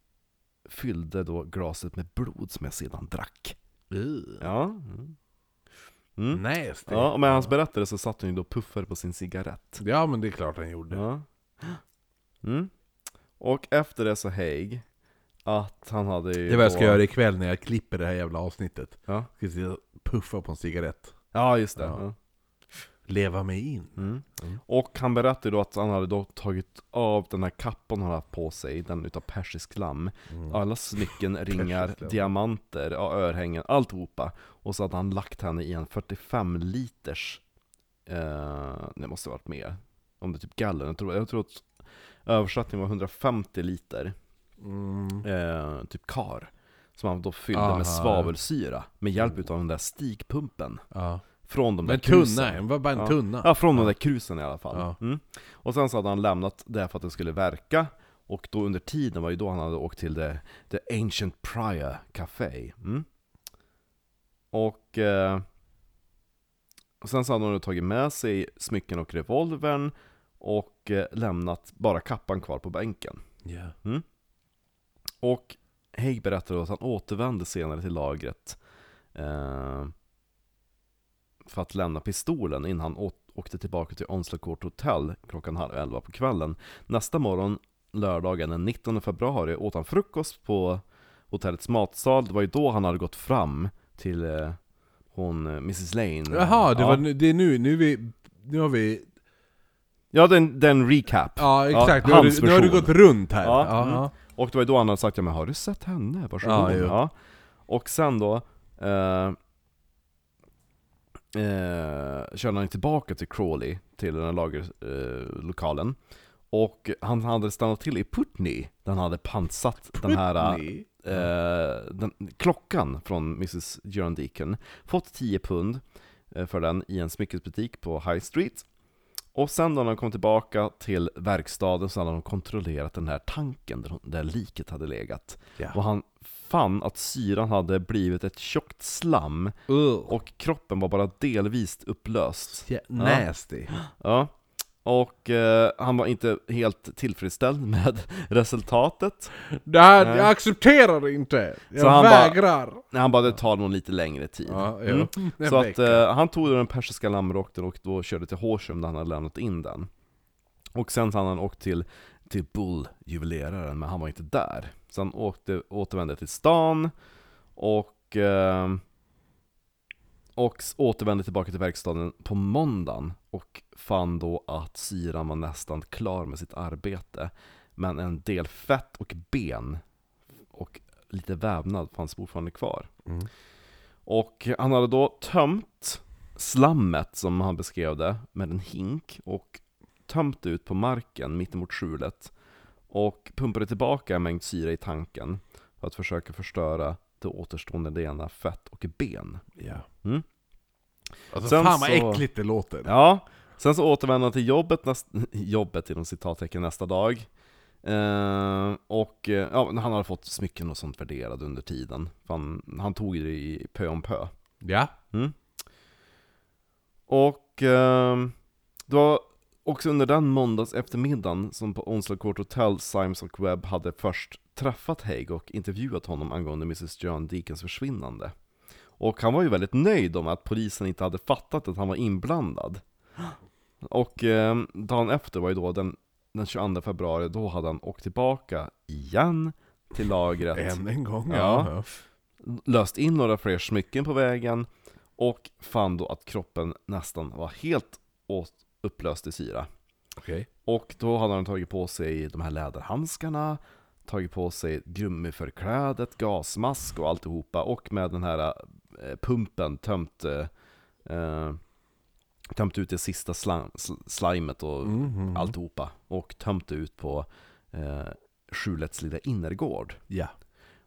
fyllde då glaset med blod som jag sedan drack. Ja. Mm. Nasty. Ja, och med hans berättelse så satt hon ju då puffade på sin cigarett. Ja men det är klart han gjorde. Ja. Mm. Och efter det så Haig, att han hade ju Det är vad jag ska då- göra ikväll när jag klipper det här jävla avsnittet. Ja, Ska jag puffa på en cigarett. ja just det. Ja. Ja. Leva mig in. Mm. Mm. Och han berättade då att han hade då tagit av den här kappan han haft på sig, den utav persisk lamm. Mm. Alla smycken, ringar, diamanter, ja, örhängen, alltihopa. Och så hade han lagt henne i en 45 liters, eh, det måste ha varit mer, om det är typ gallen, jag tror, jag tror att översättningen var 150 liter, Mm. eh, typ kar. Som han då fyllde Aha. med svavelsyra, med hjälp utav den där stigpumpen. Ja. Från de där krusen. tunna, det var bara en Ja. tunna. Ja, från de där krusen i alla fall. Ja. Mm. Och sen så hade han lämnat det för att det skulle verka, och då under tiden var ju då han hade åkt till det, the Ancient Prior Café. Mm. Och, eh, och sen så hade hon tagit med sig smycken och revolvern, och eh, lämnat bara kappan kvar på bänken. Ja. Och Haig berättade då att han återvände senare till lagret eh, för att lämna pistolen innan han åkte tillbaka till Onslow Court Hotel klockan halv elva på kvällen. Nästa morgon, lördagen den 19 februari, åt han frukost på hotellets matsal. Det var ju då han hade gått fram till eh, hon, eh, Mrs Lane. Jaha, det, ja. var, nu- det är nu, nu, vi, nu har vi... Ja, den, den recap. Ja exakt, nu, Ja, har du, nu har du gått runt här. Ja, mm. Och det var ju då han hade sagt ja men har du sett henne? Varsågod. Ja, Ja. Och sen då eh, eh, körde han tillbaka till Crawley, till den här lagerlokalen. Och han hade stannat till i Putney, där han hade pantsatt den här Putney? eh, den, klockan från Mrs John Deacon. Fått 10 pund eh, för den i en smyckesbutik på High Street. Och sen när de kom tillbaka till verkstaden så hade de kontrollerat den här tanken där, hon- där liket hade legat. Ja. Och han fann att syran hade blivit ett tjockt slam Ugh. och kroppen var bara delvis upplöst. Ja, nasty. Ja. Och eh, han var inte helt tillfredsställd med resultatet. Det här, Nej. jag accepterar inte! Jag Så han vägrar! Han bara, det tar nog lite längre tid. Ja, Mm. jo. En Så att eh, han tog den persiska lammrocken och då körde till Horsham där han hade lämnat in den. Och sen så hade han åkt till, till Bull, juveleraren, men han var inte där. Så han åkte, återvände till stan och, eh, och återvände tillbaka till verkstaden på måndagen och fann då att syran var nästan klar med sitt arbete. Men en del fett och ben och lite vävnad fanns fortfarande kvar. Mm. Och han hade då tömt slammet, som han beskrev det, med en hink och tömt ut på marken mittemot skjulet och pumpade tillbaka en mängd syra i tanken för att försöka förstöra det återstående delarna fett och ben. Ja. Mm. Alltså Sen fan vad så- äckligt det låter. Ja, sen så återvände han till jobbet, näst, jobbet inom citattecken nästa dag. Eh, och eh, ja, han hade fått smycken och sånt värderade under tiden. Han, han tog det i pö om pö. Ja. Mm. Och det var också under den måndags eftermiddagen som på Onslow Court Hotel Symes och Webb hade först träffat Haig och intervjuat honom angående Mrs John Deacons försvinnande. Och han var ju väldigt nöjd om att polisen inte hade fattat att han var inblandad. Och eh, dagen efter var ju då den, den 22 februari, då hade han åkt tillbaka igen till lagret Än en gång, Ja. ja. löst in några fler smycken på vägen och fann då att kroppen nästan var helt åt, upplöst i syra. Okej. Och då hade han tagit på sig de här läderhandskarna, tagit på sig gummiförklädet, gasmask och alltihopa och med den här eh, pumpen tömt, eh, eh, tömt ut det sista slam, sl- slimet och Mhm. alltihopa och tömt ut på eh, skjulets lilla innergård. Ja.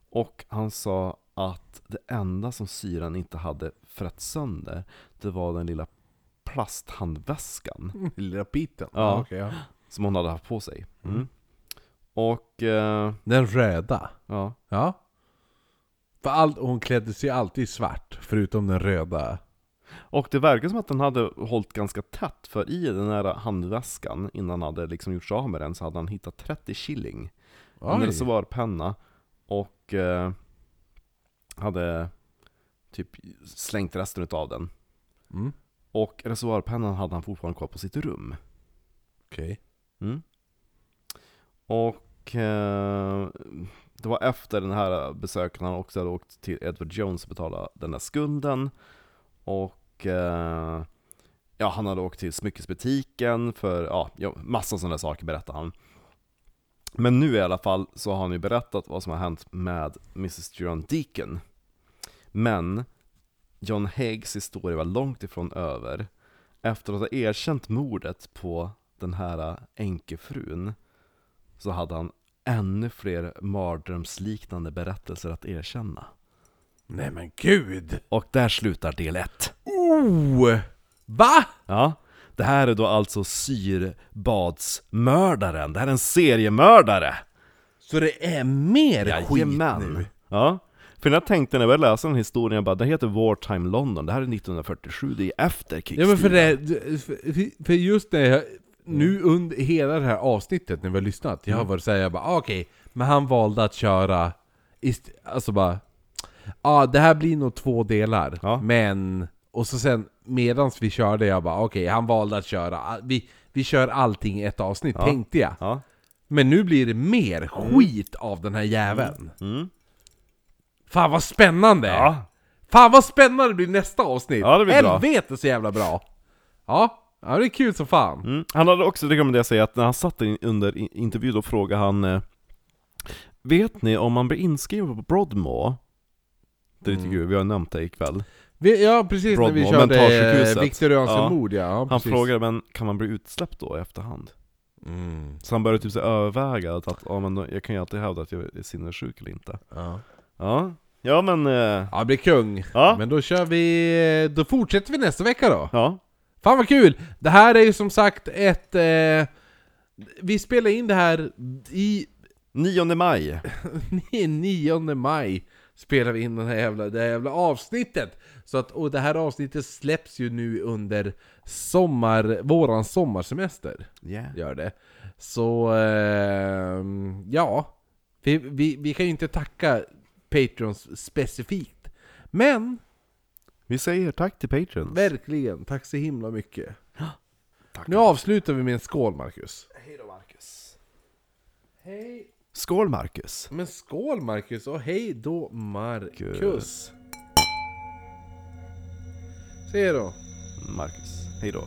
Och han sa att det enda som syran inte hade frätt sönder, det var den lilla plasthandväskan Lilla biten. Ja. Ja. okej, ja. som hon hade haft på sig. Mm. Mm. Och, eh, Den röda. ja. Ja. För allt, hon klädde sig alltid i svart, förutom den röda. och det verkar som att den hade hållit ganska tätt, för i den här handväskan, innan han hade liksom gjort sig av med den, så hade han hittat 30 shilling. En reservoarpenna och eh, hade typ slängt resten utav den. Mm. Och reservoarpennan hade han fortfarande kvar på sitt rum. Okej. Mm. Och eh, det var efter den här besöken han också hade åkt till Edward Jones och betalat den där skulden. Och eh, ja, han hade åkt till smyckesbutiken för ja, massa sådana saker berättade han. Men nu i alla fall så har han ju berättat vad som har hänt med Mrs John Deacon. Men John Haggs historia var långt ifrån över. Efter att ha erkänt mordet på den här änkefrun så hade han ännu fler mardrömsliknande berättelser att erkänna. Nej men gud! Och där slutar del 1. Oh! Va? Ja, det här är då alltså syrbadsmördaren. Det här är en seriemördare. Så det är mer skit Jajamän. nu? Ja. För jag tänkte när jag började läsa den historien, jag bara, det heter Wartime London, det här är 1947, det är efter Ja krigstiden. men för det, för- för just det, nu under hela det här avsnittet när vi har lyssnat, jag har varit såhär, jag bara ah, okej, men han valde att köra, alltså bara, ja ah, det här blir nog två delar, Ja. men, och så sen medans vi körde, jag bara okej, han valde att köra, ah, vi, vi kör allting i ett avsnitt, Ja. tänkte jag. Ja. Men nu blir det mer skit av den här jäveln. Mm. Fan vad spännande! Ja. Fan vad spännande det blir nästa avsnitt! Ja, det blir bra. Helvete så jävla bra! Ja, ja det är kul som fan. Mm. Han hade också, jag säga, att när han satt in, under intervju då frågade han eh, Vet ni om man blir inskriven på Broadmoor? Det tycker Mm. vi, vi har nämnt det ikväll Vi, ja precis när vi Broadmoor, körde eh, Victor Ja. ja, ja Han frågade, men kan man bli utsläppt då i efterhand? Mm. Så han började typ så överväga att, att ja, men jag kan ju alltid hävda att jag är sinnessjuk eller inte. Ja. Ja, ja men... Eh, ja, blir kung. ja, Men då kör vi... Då fortsätter vi nästa vecka då. ja. Fan vad kul! Det här är ju som sagt ett... Eh, vi spelar in det här i 9 maj. 9 maj spelar vi in den här jävla, det här jävla avsnittet! Så att, och det här avsnittet släpps ju nu under sommar, våran sommarsemester. Yeah. Gör det. Så, eh, ja. Vi, vi, vi kan ju inte tacka Patrons specifikt. Men, Vi säger tack till Patreons. verkligen, tack så himla mycket. Tack. Nu avslutar vi med en skål, Marcus. Hej då Marcus. Hej! Skål Marcus. Men skål Marcus, och hej då Marcus! Se då! Marcus. Hej då.